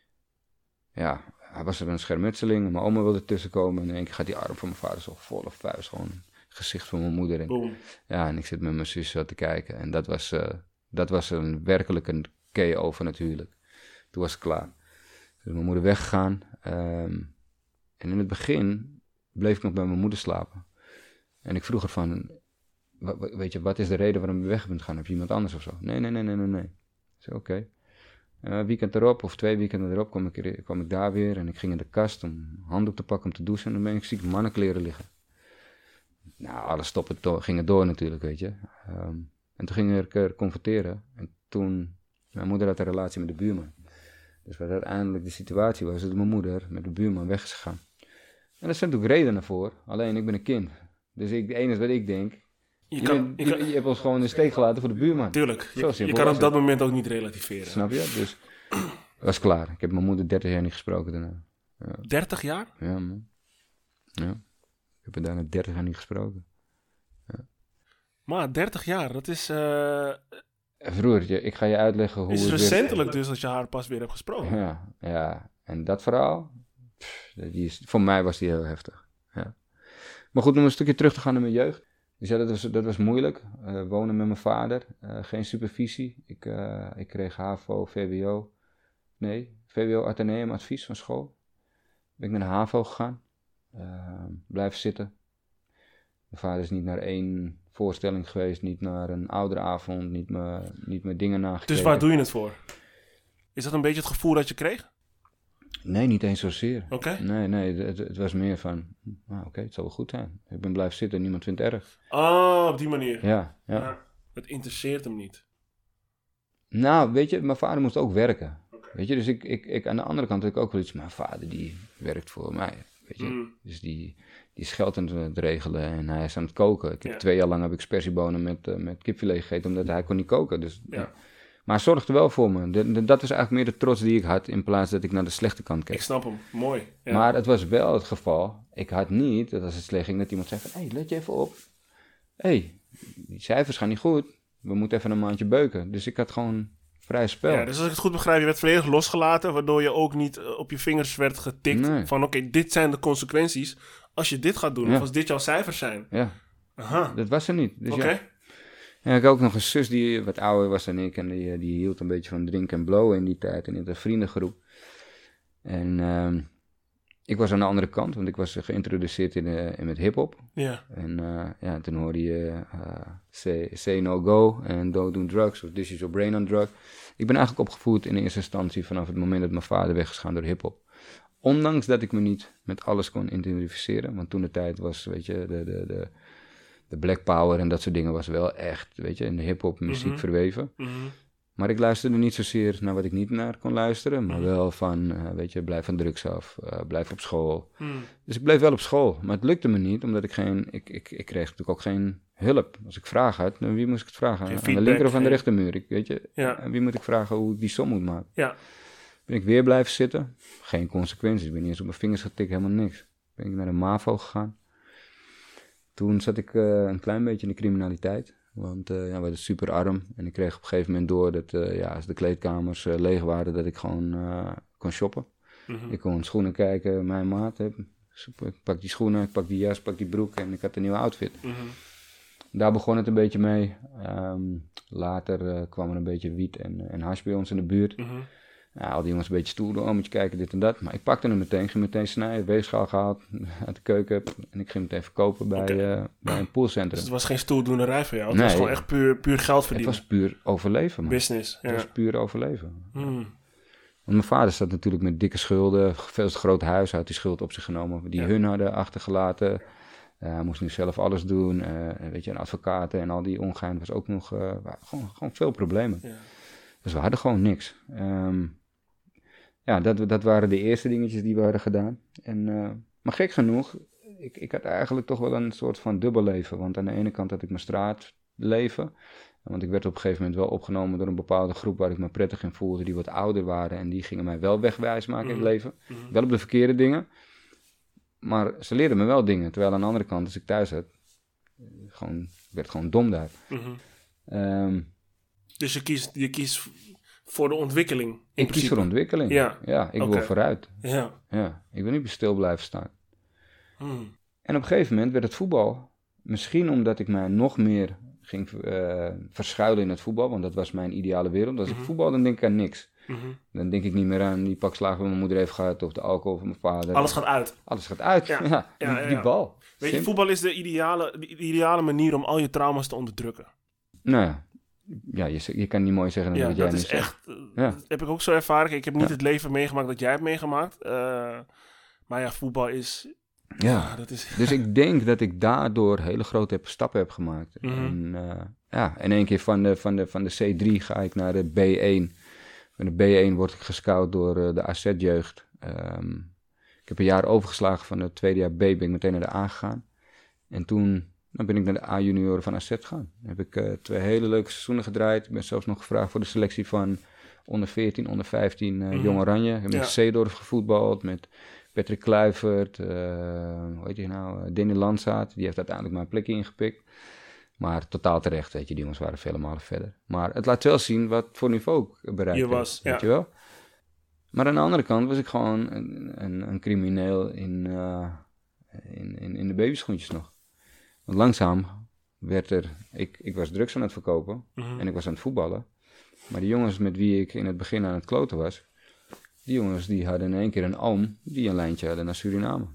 ja, was er een schermutseling. Mijn oma wilde tussenkomen. En in één keer gaat die arm van mijn vader zo volle vuist gewoon gezicht van mijn moeder. En, Boom. ja, en ik zit met mijn zus zo te kijken. En dat was, eh, dat was een, werkelijk een KO van het huwelijk. Toen was het klaar. Dus mijn moeder weggegaan. ehm, en in het begin bleef ik nog bij mijn moeder slapen. En ik vroeg er van, weet je, wat is de reden waarom je weg bent gaan? Heb je iemand anders of zo? Nee, nee, nee, nee, nee, nee. Ik oké. Eh, weekend erop, of twee weekenden erop, kwam ik, kwam ik daar weer. En ik ging in de kast om handdoek te pakken om te douchen. En dan ben ik ziek mannenkleren liggen. Nou, alles stoppen, do- ging het door natuurlijk, weet je. Ehm, en toen ging ik er confronteren. En toen, mijn moeder had een relatie met de buurman. Dus wat uiteindelijk de situatie was, dat mijn moeder met de buurman weg is gegaan. En er zijn natuurlijk redenen voor, alleen ik ben een kind. Dus ik, het enige wat ik denk, Je kan, je je, kan- je hebt ons gewoon in de steek gelaten voor de buurman. tuurlijk, je, kan op dat moment ook niet relativeren. Snap je? Dus dat (clears throat) was klaar. Ik heb mijn moeder 30 jaar niet gesproken daarna. 30 jaar? Ja, man. Ja. Ik heb haar daarna 30 jaar niet gesproken. Maar 30 jaar, dat is, Vroeger, ik ga je uitleggen hoe is het weer- recentelijk dus dat je haar pas weer hebt gesproken. Ja, ja. En dat verhaal, pff, die is, voor mij was die heel heftig. Ja. Maar goed, om een stukje terug te gaan naar mijn jeugd. Dus ja, dat was, dat was moeilijk. Eh, wonen met mijn vader, eh, geen supervisie. Ik, ik kreeg HAVO, VWO. Nee, VWO Atheneum advies van school. Ben ik naar de HAVO gegaan. Eh, blijven zitten. Mijn vader is niet naar één voorstelling geweest, niet naar een ouderavond, niet meer, niet meer dingen nagekeken. Dus waar doe je het voor? Is dat een beetje het gevoel dat je kreeg? Nee, niet eens zozeer. Oké. Nee, nee, het, het was meer van, nou, oké, het zal wel goed zijn. Ik ben blijven zitten, niemand vindt het erg. Oh, op die manier. Ja, ja. Ja. Het interesseert hem niet. Nou, weet je, mijn vader moest ook werken. Weet je, dus ik, ik, ik, aan de andere kant heb ik ook wel iets, mijn vader die werkt voor mij, weet je. Mm. Dus die, die is geld aan het regelen en hij is aan het koken. Ik heb Ja. twee jaar lang heb ik spersiebonen met, eh, met kipfilet gegeten, omdat hij kon niet koken. Dus, Ja. Maar hij zorgde wel voor me. De- de- dat was eigenlijk meer de trots die ik had, in plaats dat ik naar de slechte kant keek. Ik snap hem. Mooi. Ja. Maar het was wel het geval. Ik had niet, dat als het slecht ging, dat iemand zei van... Hé, hey, let je even op. Hé, hey, die cijfers gaan niet goed. We moeten even een maandje beuken. Dus ik had gewoon vrij spel. Ja, dus als ik het goed begrijp, je werd volledig losgelaten, waardoor je ook niet eh, op je vingers werd getikt Nee. van oké, dit zijn de consequenties als je dit gaat doen, Ja. of als dit jouw cijfers zijn. Ja, Aha, dat was er niet. Dus oké. ja. En ik had ook nog een zus die wat ouder was dan ik. En die, eh, die hield een beetje van drinken en blowen in die tijd. En in de vriendengroep. En ehm, ik was aan de andere kant, want ik was geïntroduceerd in, eh, in met hip-hop. Ja, En eh, ja, toen hoorde je eh, say, say no go en don't do drugs of this is your brain on drug. Ik ben eigenlijk opgevoed in eerste instantie vanaf het moment dat mijn vader weg is gegaan door hip-hop. Ondanks dat ik me niet met alles kon identificeren, want toen de tijd was, weet je, de, de, de, de black power en dat soort dingen was wel echt, weet je, in de hip-hop muziek Mhm. verweven. mhm. Maar ik luisterde niet zozeer naar wat ik niet naar kon luisteren, maar wel van, eh, weet je, blijf van drugs af, eh, blijf op school. Hmm. Dus ik bleef wel op school, maar het lukte me niet, omdat ik geen, ik, ik, ik kreeg natuurlijk ook geen hulp. Als ik vraag had, dan wie moest ik het vragen? Aan de linker of aan de rechtermuur? Ik, weet je, Ja. aan wie moet ik vragen hoe ik die som moet maken? Ja. Ben ik weer blijven zitten, geen consequenties, ik ben niet eens op mijn vingers getikt, helemaal niks. Ben ik naar de MAVO gegaan. Toen zat ik eh, een klein beetje in de criminaliteit. Want eh ja, we waren super arm. En ik kreeg op een gegeven moment door dat eh, ja, als de kleedkamers eh, leeg waren, dat ik gewoon kon shoppen. Mhm. Ik kon schoenen kijken, mijn maat. Heb. Ik pak die schoenen, ik pak die jas, pak die broek en ik had een nieuwe outfit. Mhm. Daar begon het een beetje mee. Ehm, later kwam er een beetje wiet en, en hash bij ons in de buurt. Mhm. Ja, al die jongens een beetje stoer doen, oh moet je kijken, dit en dat. Maar ik pakte hem meteen, ging meteen snijden, weegschaal gehaald (laughs) uit de keuken. En ik ging meteen verkopen bij, eh, bij een Dus poolcentrum. het was geen stoeldoenerij voor jou. Het Nee. was gewoon echt puur, puur geld Het verdienen. was puur overleven, man. Business. Het Ja. was puur overleven. Hmm. Want mijn vader zat natuurlijk met dikke schulden, veel te groot huis, had die schuld op zich genomen, die Ja. hun hadden achtergelaten. Eh, hij moest nu zelf alles doen, en weet je, en advocaten en al die ongein was ook nog, gewoon, gewoon veel problemen. Ja. Dus we hadden gewoon niks. Ehm, ja, dat, dat waren de eerste dingetjes die we hadden gedaan. En, eh, maar gek genoeg, ik, ik had eigenlijk toch wel een soort van dubbel leven. Want aan de ene kant had ik mijn straatleven. Want ik werd op een gegeven moment wel opgenomen door een bepaalde groep waar ik me prettig in voelde, die wat ouder waren. En die gingen mij wel wegwijs maken in het Mhm. leven. Mhm. Wel op de verkeerde dingen. Maar ze leerden me wel dingen. Terwijl aan de andere kant, als ik thuis zat, eh, gewoon, ik werd gewoon dom daar. Mhm. Ehm, Dus je kiest, je kiest voor de ontwikkeling. In ik kies voor ontwikkeling. Ja. ik Oké. wil vooruit. Ja. Ja, ik wil niet meer stil blijven staan. Hmm. En op een gegeven moment werd het voetbal, misschien omdat ik mij nog meer ging eh, verschuilen in het voetbal, want dat was mijn ideale wereld. Als Mhm. ik voetbal, dan denk ik aan niks. Mhm. Dan denk ik niet meer aan die pak slagen wat mijn moeder heeft gehad, of de alcohol van mijn vader. Alles gaat uit. Alles gaat uit. Ja. (laughs) Ja, die, Ja, ja, die ja. bal. Weet je, voetbal is de ideale, de ideale manier om al je trauma's te onderdrukken. Nou ja, ja je, je kan niet mooi zeggen dan Ja, wat jij dat is zegt. echt. Ja. Dat heb ik ook zo ervaren. Ik heb niet Ja. het leven meegemaakt dat jij hebt meegemaakt. eh, maar ja, voetbal is. Ja. ah, dat is. Dus ik denk dat ik daardoor hele grote stappen heb gemaakt. Mhm. En eh, ja, in één keer van de, van, de, van de C3 ga ik naar de B1. Van de B1 word ik gescout door eh, de AZ-jeugd. Ehm, ik heb een jaar overgeslagen van het tweede jaar B, ben ik meteen naar de A gegaan. En toen dan ben ik naar de A-junioren van AZ gegaan. Dan heb ik eh, twee hele leuke seizoenen gedraaid. Ik ben zelfs nog gevraagd voor de selectie van onder 14, onder 15 eh Mhm. Jong Oranje. Ik heb Ja. met Zeedorf gevoetbald, met Patrick Kluivert, eh, hoe heet je nou, Danny Landzaat. Die heeft uiteindelijk mijn plekje ingepikt. Maar totaal terecht, weet je, die jongens waren vele malen verder. Maar het laat wel zien wat voor niveau ik bereikt Je heb, was, weet ja. je wel. Maar aan de andere kant was ik gewoon een, een, een crimineel in, eh, in, in, in de babyschoentjes nog. Want langzaam werd er, ik, ik was drugs aan het verkopen Mhm. en ik was aan het voetballen. Maar die jongens met wie ik in het begin aan het kloten was, die jongens die hadden in één keer een oom die een lijntje hadden naar Suriname.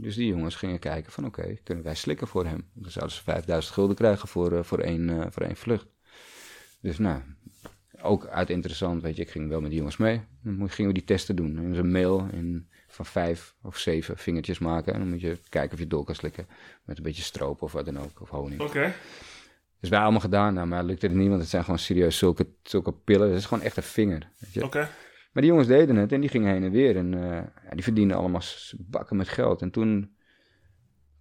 Dus die jongens gingen kijken van oké, kunnen wij slikken voor hem? Dan zouden ze 5000 gulden krijgen voor, eh, voor, één, eh, voor één vlucht. Dus nou, ook uit interessant, weet je, ik ging wel met die jongens mee. Dan gingen we die testen doen. En een mail in, van vijf of zeven vingertjes maken. En dan moet je kijken of je door kan slikken. Met een beetje stroop of wat dan ook, of honing. Oké. Dus wij allemaal gedaan. Nou, maar lukte het niet, want het zijn gewoon serieus zulke, zulke pillen. Het is gewoon echt een vinger. Oké. Maar die jongens deden het en die gingen heen en weer. En eh, ja, die verdienden allemaal bakken met geld. En toen,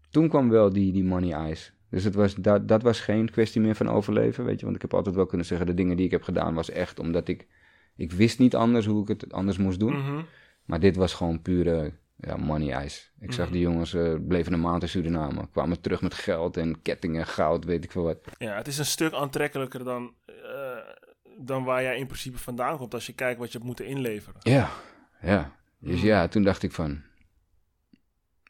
toen kwam wel die, die money ice. Dus het was, dat, dat was geen kwestie meer van overleven, weet je. Want ik heb altijd wel kunnen zeggen, de dingen die ik heb gedaan was echt omdat ik... Ik wist niet anders hoe ik het anders moest doen. Mhm. Maar dit was gewoon pure ja, money ice. Ik zag Mhm. die jongens, eh, bleven een maand in Suriname. Kwamen terug met geld en kettingen, goud, weet ik veel wat. Ja, het is een stuk aantrekkelijker dan, eh, dan waar jij in principe vandaan komt. Als je kijkt wat je hebt moeten inleveren. Ja, ja. Dus Mhm. ja, toen dacht ik van...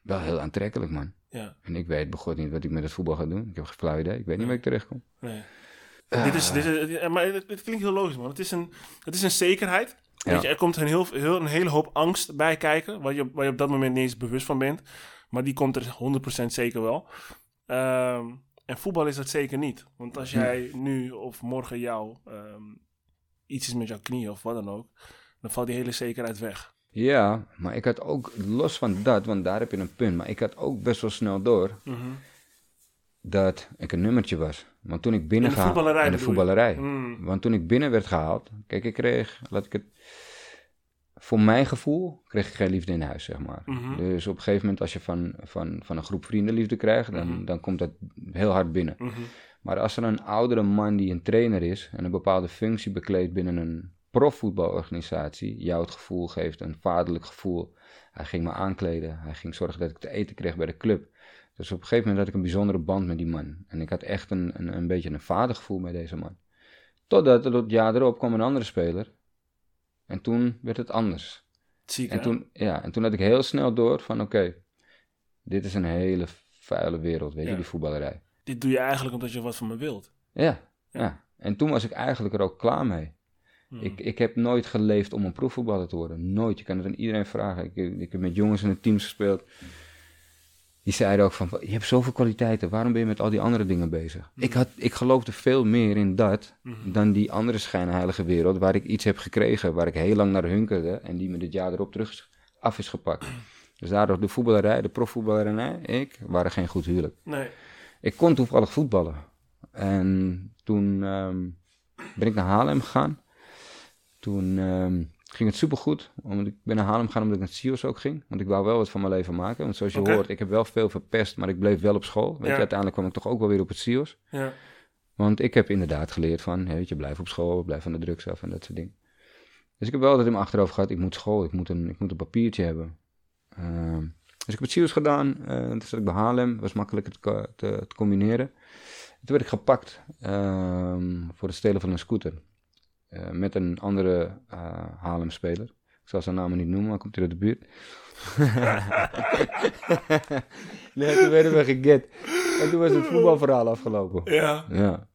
Wel heel aantrekkelijk, man. Ja, En ik weet begot niet wat ik met het voetbal ga doen. Ik heb geen flauw idee. Ik weet niet waar ik terecht kom. nee. Ah. Dit is, dit is, maar het, het klinkt heel logisch, man. Het is een, het is een zekerheid. Ja. Weet je, er komt een, heel, heel, een hele hoop angst bij kijken, waar je, waar je op dat moment niet eens bewust van bent. Maar die komt er 100% zeker wel. Ehm, en voetbal is dat zeker niet. Want als jij nu of morgen jou ehm, iets is met jouw knie of wat dan ook, dan valt die hele zekerheid weg. Ja, maar ik had ook, los van dat, want daar heb je een punt. Maar ik had ook best wel snel door. Mhm. Dat ik een nummertje was. Want toen ik In binnen de voetballerij in de voetballerij. Mm. Want toen ik binnen werd gehaald, kijk, ik kreeg, laat ik het, voor mijn gevoel kreeg ik geen liefde in huis, zeg maar. Mhm. Dus op een gegeven moment, als je van, van, van een groep vrienden liefde krijgt, dan, Mhm. dan komt dat heel hard binnen. Mhm. Maar als er een oudere man die een trainer is en een bepaalde functie bekleedt binnen een profvoetbalorganisatie, jou het gevoel geeft, een vaderlijk gevoel. Hij ging me aankleden, hij ging zorgen dat ik te eten kreeg bij de club. Dus op een gegeven moment had ik een bijzondere band met die man. En ik had echt een, een, een beetje een vadergevoel bij deze man. Totdat er het jaar erop kwam een andere speler. En toen werd het anders. Ziek, En toen, ja, en toen had ik heel snel door van oké, dit is een hele vuile wereld, weet Ja. je, die voetballerij. Dit doe je eigenlijk omdat je wat van me wilt. Ja, Ja. ja. En toen was ik eigenlijk er ook klaar mee. Mm. Ik, ik heb nooit geleefd om een proefvoetballer te worden. Nooit. Je kan het aan iedereen vragen. Ik, ik heb met jongens in de teams gespeeld. Die zeiden ook van, je hebt zoveel kwaliteiten. Waarom ben je met al die andere dingen bezig? Ik, had, ik geloofde veel meer in dat Mhm. dan die andere schijnheilige wereld. Waar ik iets heb gekregen. Waar ik heel lang naar hunkerde. En die me dit jaar erop terug af is gepakt. Dus daardoor de voetballerij, de profvoetballerij, ik, waren geen goed huwelijk. Nee. Ik kon toevallig voetballen. En toen ehm, ben ik naar Haarlem gegaan. Toen ehm, ging het supergoed. Omdat ik ben naar Haarlem gegaan omdat ik naar Sios ook ging. Want ik wou wel wat van mijn leven maken. Want zoals je hoort, ik heb wel veel verpest, maar ik bleef wel op school. Weet Ja. je, uiteindelijk kwam ik toch ook wel weer op het Sios. Ja. Want ik heb inderdaad geleerd van, weet je, blijf op school, blijf van de drugs af en dat soort dingen. Dus ik heb wel altijd in mijn achterhoofd gehad, ik moet school, ik moet een, ik moet een papiertje hebben. Ehm, dus ik heb het Sios gedaan, eh toen zat ik bij Haarlem, was makkelijk te, te, te combineren. Toen werd ik gepakt ehm, voor het stelen van een scooter. Eh, met een andere eh Haarlem-speler. Ik zal zijn namen niet noemen, maar komt hier uit de buurt. (laughs) nee, toen werden we geget. En toen was het voetbalverhaal afgelopen. ja. Ja.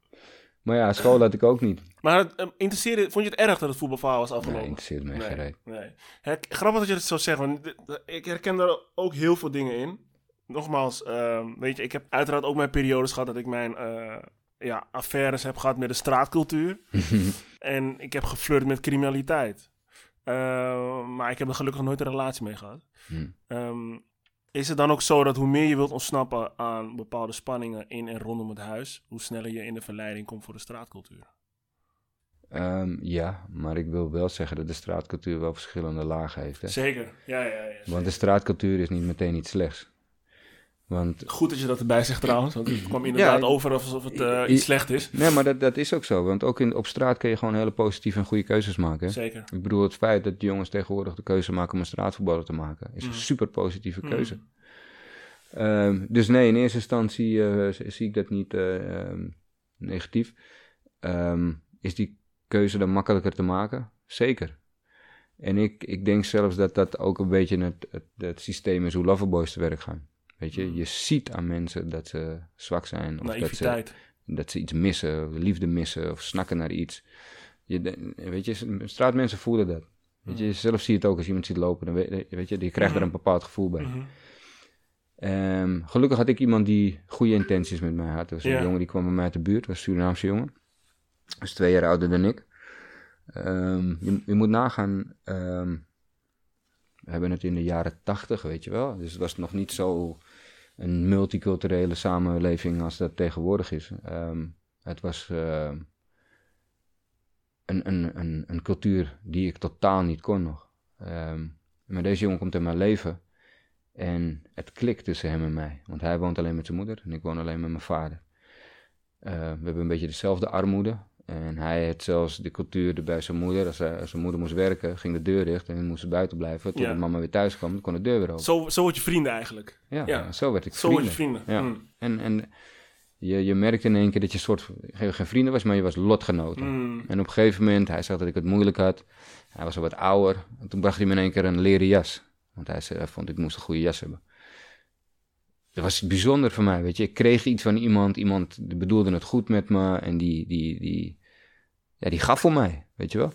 Maar ja, school had ik ook niet. Maar het, eh, interesseerde, vond je het erg dat het voetbalverhaal was Nee, afgelopen? interesseert me echt geen reet. nee. Her- grappig dat je het zo zegt, want ik herken daar ook heel veel dingen in. Nogmaals, ehm, weet je, ik heb uiteraard ook mijn periodes gehad dat ik mijn eh, ja, affaires heb gehad met de straatcultuur. (laughs) en ik heb geflirt met criminaliteit. Eh, maar ik heb er gelukkig nooit een relatie mee gehad. Hm. Ehm, is het dan ook zo dat hoe meer je wilt ontsnappen aan bepaalde spanningen in en rondom het huis, hoe sneller je in de verleiding komt voor de straatcultuur? Ehm, ja, maar ik wil wel zeggen dat de straatcultuur wel verschillende lagen heeft. Hè? Zeker, ja, ja, ja. Want de straatcultuur is niet meteen iets slechts. Want, Goed dat je dat erbij zegt trouwens, want het kwam inderdaad Ja, over alsof het eh, iets slecht is. nee, maar dat, dat is ook zo. Want ook in, op straat kun je gewoon hele positieve en goede keuzes maken. Hè? Zeker. Ik bedoel, het feit dat de jongens tegenwoordig de keuze maken om een straatvoetballer te maken, is een Mhm. super positieve keuze. Mm. Ehm, dus nee, in eerste instantie eh, zie ik dat niet eh, ehm, negatief. Ehm, is die keuze dan makkelijker te maken? Zeker. En ik, ik denk zelfs dat dat ook een beetje het, het, het systeem is hoe loverboys te werk gaan. Weet je, Mhm. je ziet aan mensen dat ze zwak zijn. Of dat ze, dat ze iets missen, of liefde missen, of snakken naar iets. Je, weet je, straatmensen voelen dat. Weet je, zelf zie je het ook als iemand ziet lopen. Dan weet, weet je, je krijgt er een bepaald gevoel bij. Mhm. Ehm, gelukkig had ik iemand die goede intenties met mij had. Er was een jongen die kwam bij mij uit de buurt, was een Surinaamse jongen. Hij is twee jaar ouder dan ik. Ehm, je, je moet nagaan, ehm, we hebben het in de jaren tachtig, weet je wel. Dus het was nog niet zo een multiculturele samenleving als dat tegenwoordig is. Ehm, het was ehm, een, een, een, een cultuur die ik totaal niet kon nog. Ehm, maar deze jongen komt in mijn leven. En het klikt tussen hem en mij. Want hij woont alleen met zijn moeder en ik woon alleen met mijn vader. We hebben een beetje dezelfde armoede. En hij had zelfs de cultuur bij zijn moeder. Als, hij, als zijn moeder moest werken, ging de deur dicht en moest buiten blijven. Ja. de mama weer thuis kwam, kon de deur weer open. Zo, zo word je vrienden eigenlijk. ja, ja. zo werd ik Zo word je vrienden. vrienden. Ja. Mm. En, en je, je merkte in één keer dat je soort geen, geen vrienden was, maar je was lotgenoten. Mm. En op een gegeven moment, hij zag dat ik het moeilijk had. Hij was al wat ouder. En toen bracht hij me in één keer een leren jas. Want hij, zei, hij vond ik moest een goede jas hebben. Dat was bijzonder voor mij, weet je. Ik kreeg iets van iemand, iemand bedoelde het goed met me. En die, die, die, ja, die gaf voor mij, weet je wel.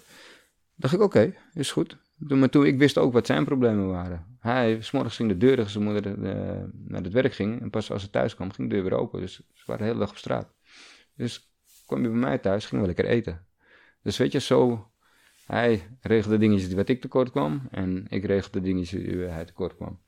dacht ik, oké, is goed. Maar toen, ik wist ook wat zijn problemen waren. Hij, s'morgens ging de deur dicht zijn moeder eh, naar het werk ging. En pas als ze thuis kwam, ging de deur weer open. Dus ze waren de hele dag op straat. Dus kwam hij bij mij thuis, gingen we lekker eten. Dus weet je, zo... Hij regelde dingetjes wat ik tekort kwam. En ik regelde dingetjes die hij tekort kwam.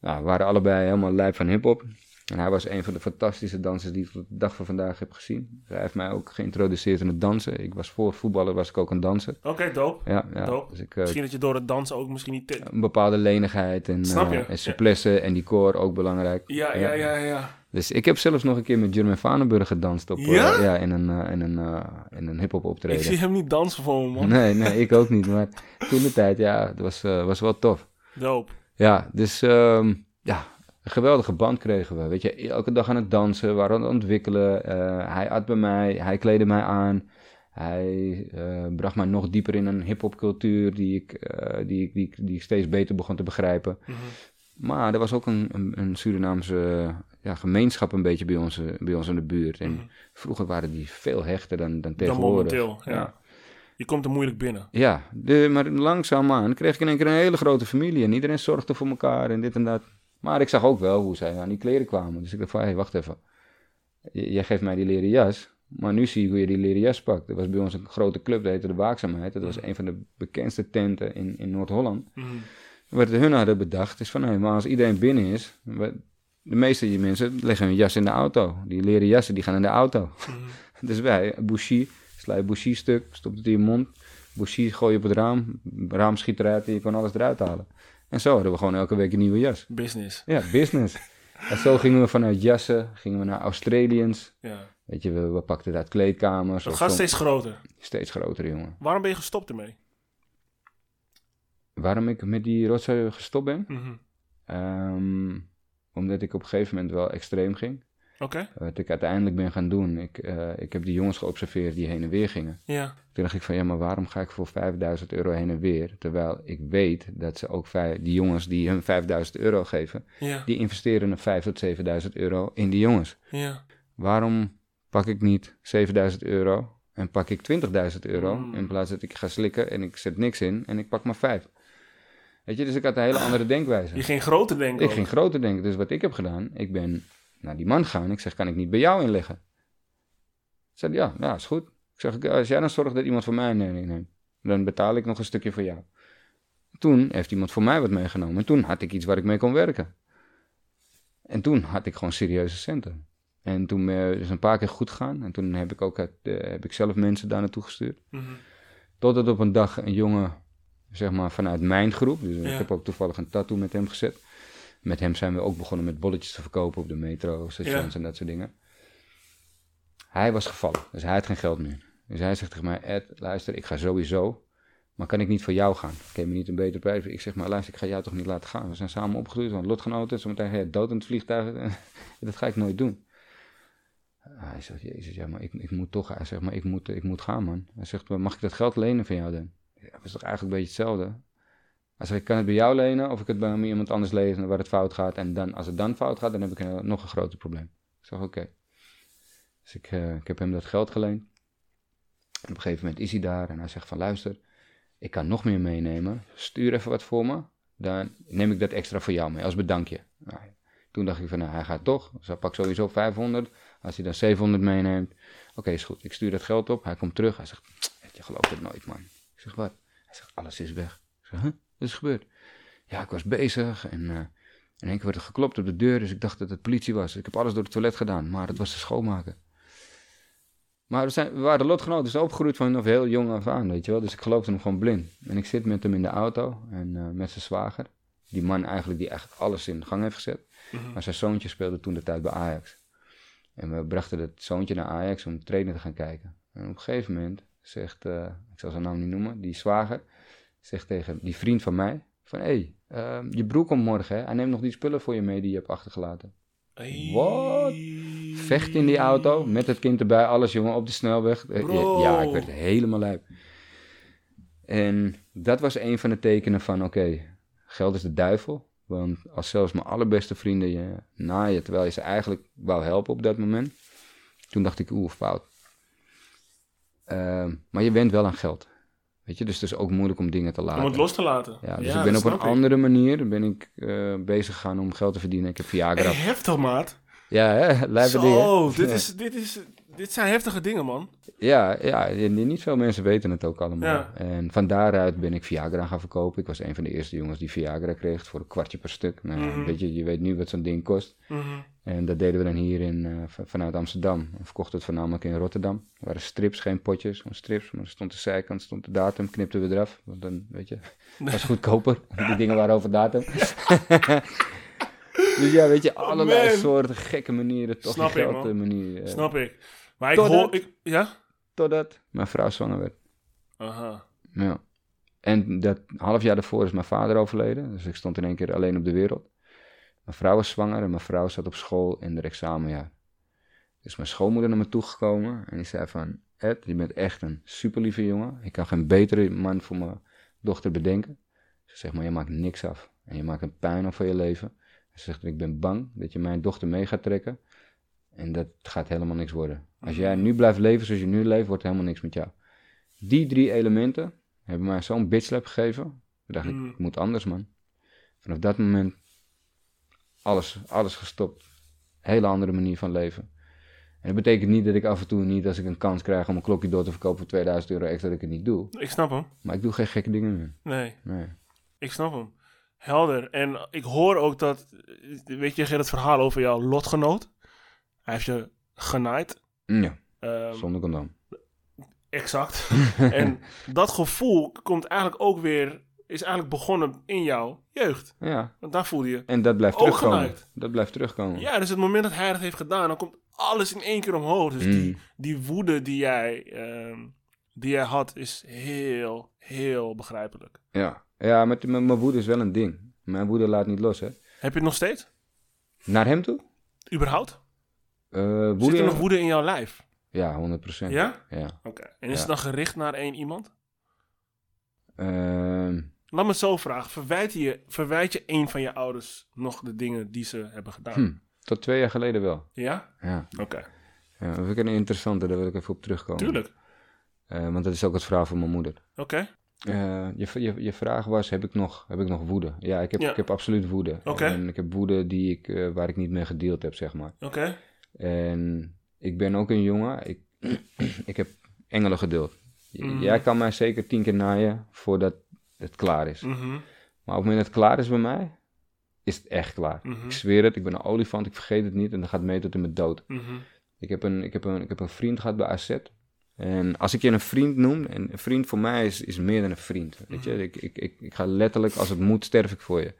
Nou, we waren allebei helemaal lijp van hiphop. En hij was een van de fantastische dansers die ik tot de dag van vandaag heb gezien. Hij heeft mij ook geïntroduceerd in het dansen. Ik was voor voetballen was ik ook een danser. Oké, dope. Ja, ja. Dope. Dus ik, eh, Misschien dat je door het dansen ook misschien niet... een bepaalde lenigheid en, eh, en souplesse en decor ook belangrijk. Ja, ja, ja, ja. Dus ik heb zelfs nog een keer met Jermaine Vanenburg gedanst op, eh, Ja? ja, in een, eh, in een, eh, in een hip-hop Ik optreden. zie hem niet dansen voor me, man. Nee, nee, ik ook niet. Maar toen de tijd, ja, het was, eh, was wel tof. Dope. Ja, dus ehm, ja, een geweldige band kregen we. Weet je, elke dag aan het dansen, we waren aan het ontwikkelen. Eh, hij at bij mij, hij kleedde mij aan. Hij eh, bracht mij nog dieper in een hip-hop cultuur die ik, eh, die, ik- die, die ik steeds beter begon te begrijpen. Mhm. Maar er was ook een, een, een Surinaamse ja, gemeenschap een beetje bij ons, bij ons in de buurt. En Mhm. vroeger waren die veel hechter dan, dan Dan tegenwoordig. momenteel, ja. Je komt er moeilijk binnen. Ja, de, maar langzaamaan kreeg ik in één keer een hele grote familie. En iedereen zorgde voor elkaar en dit en dat. Maar ik zag ook wel hoe zij aan die kleren kwamen. Dus ik dacht van, hé, hey, wacht even. J- jij geeft mij die leren jas. Maar nu zie ik hoe je die leren jas pakt. Er was bij ons een grote club, dat heette De Waakzaamheid. Dat was een van de bekendste tenten in, in Noord-Holland. Mhm. Wat hun hadden bedacht is van, hé, maar als iedereen binnen is... De meeste mensen leggen hun jas in de auto. Die leren jassen, die gaan in de auto. Mhm. (laughs) Dus wij, Bushi, sla je stuk, stopt het in je mond. Bushi gooi je op het raam, raam schiet eruit en je kan alles eruit halen. En zo hadden we gewoon elke week een nieuwe jas. Business. Ja, business. en zo gingen we vanuit jassen, gingen we naar Australians. Ja. Weet je, we, we pakten het uit kleedkamers. Het gaat steeds groter. steeds groter, jongen. Waarom ben je gestopt ermee? Waarom ik met die rotzooi gestopt ben? Mhm. Ehm, omdat ik op een gegeven moment wel extreem ging. Oké. Wat ik uiteindelijk ben gaan doen, ik, eh, ik heb die jongens geobserveerd die heen en weer gingen. Ja. Toen dacht ik van ja, maar waarom ga ik voor 5000 euro heen en weer? Terwijl ik weet dat ze ook die jongens die hun 5000 euro geven, Ja. die investeren een 5 tot 7000 euro in die jongens. Ja. Waarom pak ik niet 7000 euro en pak ik 20.000 euro Mm. in plaats dat ik ga slikken en ik zet niks in en ik pak maar 5? Weet je, dus ik had een hele andere denkwijze. Je ging groter denken. Ik ook. ging groter denken. Dus wat ik heb gedaan, ik ben naar die man gegaan. Ik zeg, kan ik niet bij jou inleggen? Zei ja, ja, is goed. Ik zeg, als jij dan zorgt dat iemand voor mij neemt, dan betaal ik nog een stukje voor jou. Toen heeft iemand voor mij wat meegenomen. En toen had ik iets waar ik mee kon werken. En toen had ik gewoon serieuze centen. En toen is het een paar keer goed gegaan. En toen heb ik ook het, eh, heb ik zelf mensen daar naartoe gestuurd. Mhm. Totdat op een dag een jongen, zeg maar vanuit mijn groep, dus Ja. ik heb ook toevallig een tattoo met hem gezet. Met hem zijn we ook begonnen met bolletjes te verkopen op de metro, stations Ja. en dat soort dingen. Hij was gevallen, dus hij had geen geld meer. Dus hij zegt tegen mij, Ed, luister, ik ga sowieso, maar kan ik niet voor jou gaan? Kan je me niet een betere prijs? Ik zeg maar, luister, ik ga jou toch niet laten gaan? We zijn samen opgegroeid, want lotgenoten, zometeen ga je dood in het vliegtuig. (laughs) dat ga ik nooit doen. Hij zegt, jezus, ja, maar ik, ik moet toch, hij zegt, maar ik moet, ik moet gaan, man. Hij zegt, mag ik dat geld lenen van jou dan? Ja, dat is toch eigenlijk een beetje hetzelfde? Zegt, ik kan het bij jou lenen of ik het bij iemand anders lenen waar het fout gaat. En dan, als het dan fout gaat, dan heb ik nog een groter probleem. Ik zeg, oké. Dus ik, eh, ik heb hem dat geld geleend. En op een gegeven moment is hij daar en hij zegt van, luister, ik kan nog meer meenemen. Stuur even wat voor me. Dan neem ik dat extra voor jou mee, als bedankje. Nou, toen dacht ik van, nou, hij gaat toch. Dus hij pakt sowieso 500. Als hij dan 700 meeneemt. Oké, is goed. Ik stuur dat geld op. Hij komt terug. Hij zegt, je gelooft het nooit, man. Ik zeg, wat? Hij zegt, alles is weg. Ik zeg, huh? Wat is gebeurd? Ja, ik was bezig en eh, in één keer werd er geklopt op de deur. Dus ik dacht dat het politie was. Ik heb alles door het toilet gedaan, maar het was de schoonmaker. Maar we, zijn, we waren lotgenoten, dus opgegroeid van of heel jong af aan, weet je wel. Dus ik geloofde hem gewoon blind. En ik zit met hem in de auto en eh, met zijn zwager. Die man eigenlijk die eigenlijk alles in gang heeft gezet. Mhm. Maar zijn zoontje speelde toen de tijd bij Ajax. En we brachten het zoontje naar Ajax om trainer te gaan kijken. En op een gegeven moment zegt, eh, ik zal zijn naam niet noemen, die zwager, zegt tegen die vriend van mij, van hé, hey, ehm, je broer komt morgen hè, hij neemt nog die spullen voor je mee die je hebt achtergelaten. Hey. Wat? Vecht in die auto, met het kind erbij, alles jongen, op de snelweg. Eh, Bro. Ja, ik werd helemaal lijp. En dat was een van de tekenen van, oké, geld is de duivel. Want als zelfs mijn allerbeste vrienden je naaien, terwijl je ze eigenlijk wou helpen op dat moment. Toen dacht ik, oeh, fout. Ehm, maar je bent wel aan geld. Weet je, dus het is ook moeilijk om dingen te laten. Om het los te laten. Ja, dus Ja, ik ben op een ik. andere manier ben ik, eh, bezig gegaan om geld te verdienen. Ik heb Viagra. Hey, heftig, maat. Ja, hè? Dingen. Zo, dit is, dit is, dit zijn heftige dingen, man. Ja, ja, niet veel mensen weten het ook allemaal. Ja. En van daaruit ben ik Viagra gaan verkopen. Ik was een van de eerste jongens die Viagra kreeg voor een kwartje per stuk. Nou, Mhm. weet je, je weet nu wat zo'n ding kost. Mhm. En dat deden we dan hier in, eh, vanuit Amsterdam. We verkochten het voornamelijk in Rotterdam. Er waren strips, geen potjes, gewoon strips. Maar er stond de zijkant, stond de datum, knipten we eraf. Want dan, weet je, (laughs) was goedkoper. Die dingen waren over datum. (laughs) dus ja, weet je, allerlei soorten gekke manieren. Toch Snap ik, geld man. manier. eh, Snap ik. Maar ik Totdat- hoor... Ik, ja? Totdat mijn vrouw zwanger werd. Aha. Ja. En dat half jaar daarvoor is mijn vader overleden. Dus ik stond in één keer alleen op de wereld. Mijn vrouw was zwanger en mijn vrouw zat op school in de examenjaar. Dus mijn schoonmoeder naar me toegekomen en die zei van... Ed, je bent echt een super lieve jongen. Ik kan geen betere man voor mijn dochter bedenken. Ze zegt, maar je maakt niks af. En je maakt een pijn af voor je leven. Ze zegt, ik ben bang dat je mijn dochter mee gaat trekken. En dat gaat helemaal niks worden. Als jij nu blijft leven zoals je nu leeft, wordt helemaal niks met jou. Die drie elementen hebben mij zo'n bitchlap gegeven. Toen dacht Mm. ik, ik moet anders, man. Vanaf dat moment alles, alles gestopt. Hele andere manier van leven. En dat betekent niet dat ik af en toe niet, als ik een kans krijg om een klokje door te verkopen voor 2000 euro extra, dat ik het niet doe. Ik snap hem. Maar ik doe geen gekke dingen meer. Nee, Nee. ik snap hem. Helder. En ik hoor ook dat... Weet je, het verhaal over jouw lotgenoot? Hij heeft je genaaid. Ja, Ehm, zonder condoom. Exact. (laughs) en dat gevoel komt eigenlijk ook weer... Is eigenlijk begonnen in jouw jeugd. Ja, Want daar voelde je... en dat blijft terugkomen. genaaid. Dat blijft terugkomen. Ja, dus het moment dat hij dat heeft gedaan... Dan komt alles in één keer omhoog. Dus Mm. die, die woede die jij, ehm, die jij had... Is heel, heel begrijpelijk. Ja, ja maar t- mijn mijn woede is wel een ding. Mijn woede laat niet los, hè. Heb je het nog steeds? Naar hem toe? Überhaupt? Eh Zit er nog woede in jouw lijf? Ja, 100 procent. Ja? Ja. Oké. En is Ja. het dan gericht naar één iemand? Ehm, Laat me het zo vragen. Verwijt je, verwijt je een van je ouders nog de dingen die ze hebben gedaan? hm, tot twee jaar geleden wel. Ja? Ja. Oké. ja dat vind ik een interessante, daar wil ik even op terugkomen. Tuurlijk. Eh, want dat is ook het verhaal van mijn moeder. Oké. Eh, je, je, je vraag was, heb ik nog, heb ik nog woede? Ja, ik heb, Ja. ik heb absoluut woede. Oké. En ik heb woede die ik, waar ik niet mee gedeeld heb, zeg maar. Oké. En ik ben ook een jongen, ik, (clears throat) ik heb engelen geduld. Mhm. Jij kan mij zeker tien keer naaien voordat het klaar is. Mhm. Maar op het moment dat het klaar is bij mij, is het echt klaar. Mhm. Ik zweer het, ik ben een olifant, ik vergeet het niet en dat gaat mee tot in mijn dood. Ik heb, een, ik, heb een, ik heb een vriend gehad bij AZ. En als ik je een vriend noem, en een vriend voor mij is, is meer dan een vriend. Weet je? Ik, ik, ik, ik ga letterlijk, als het moet, sterf ik voor je.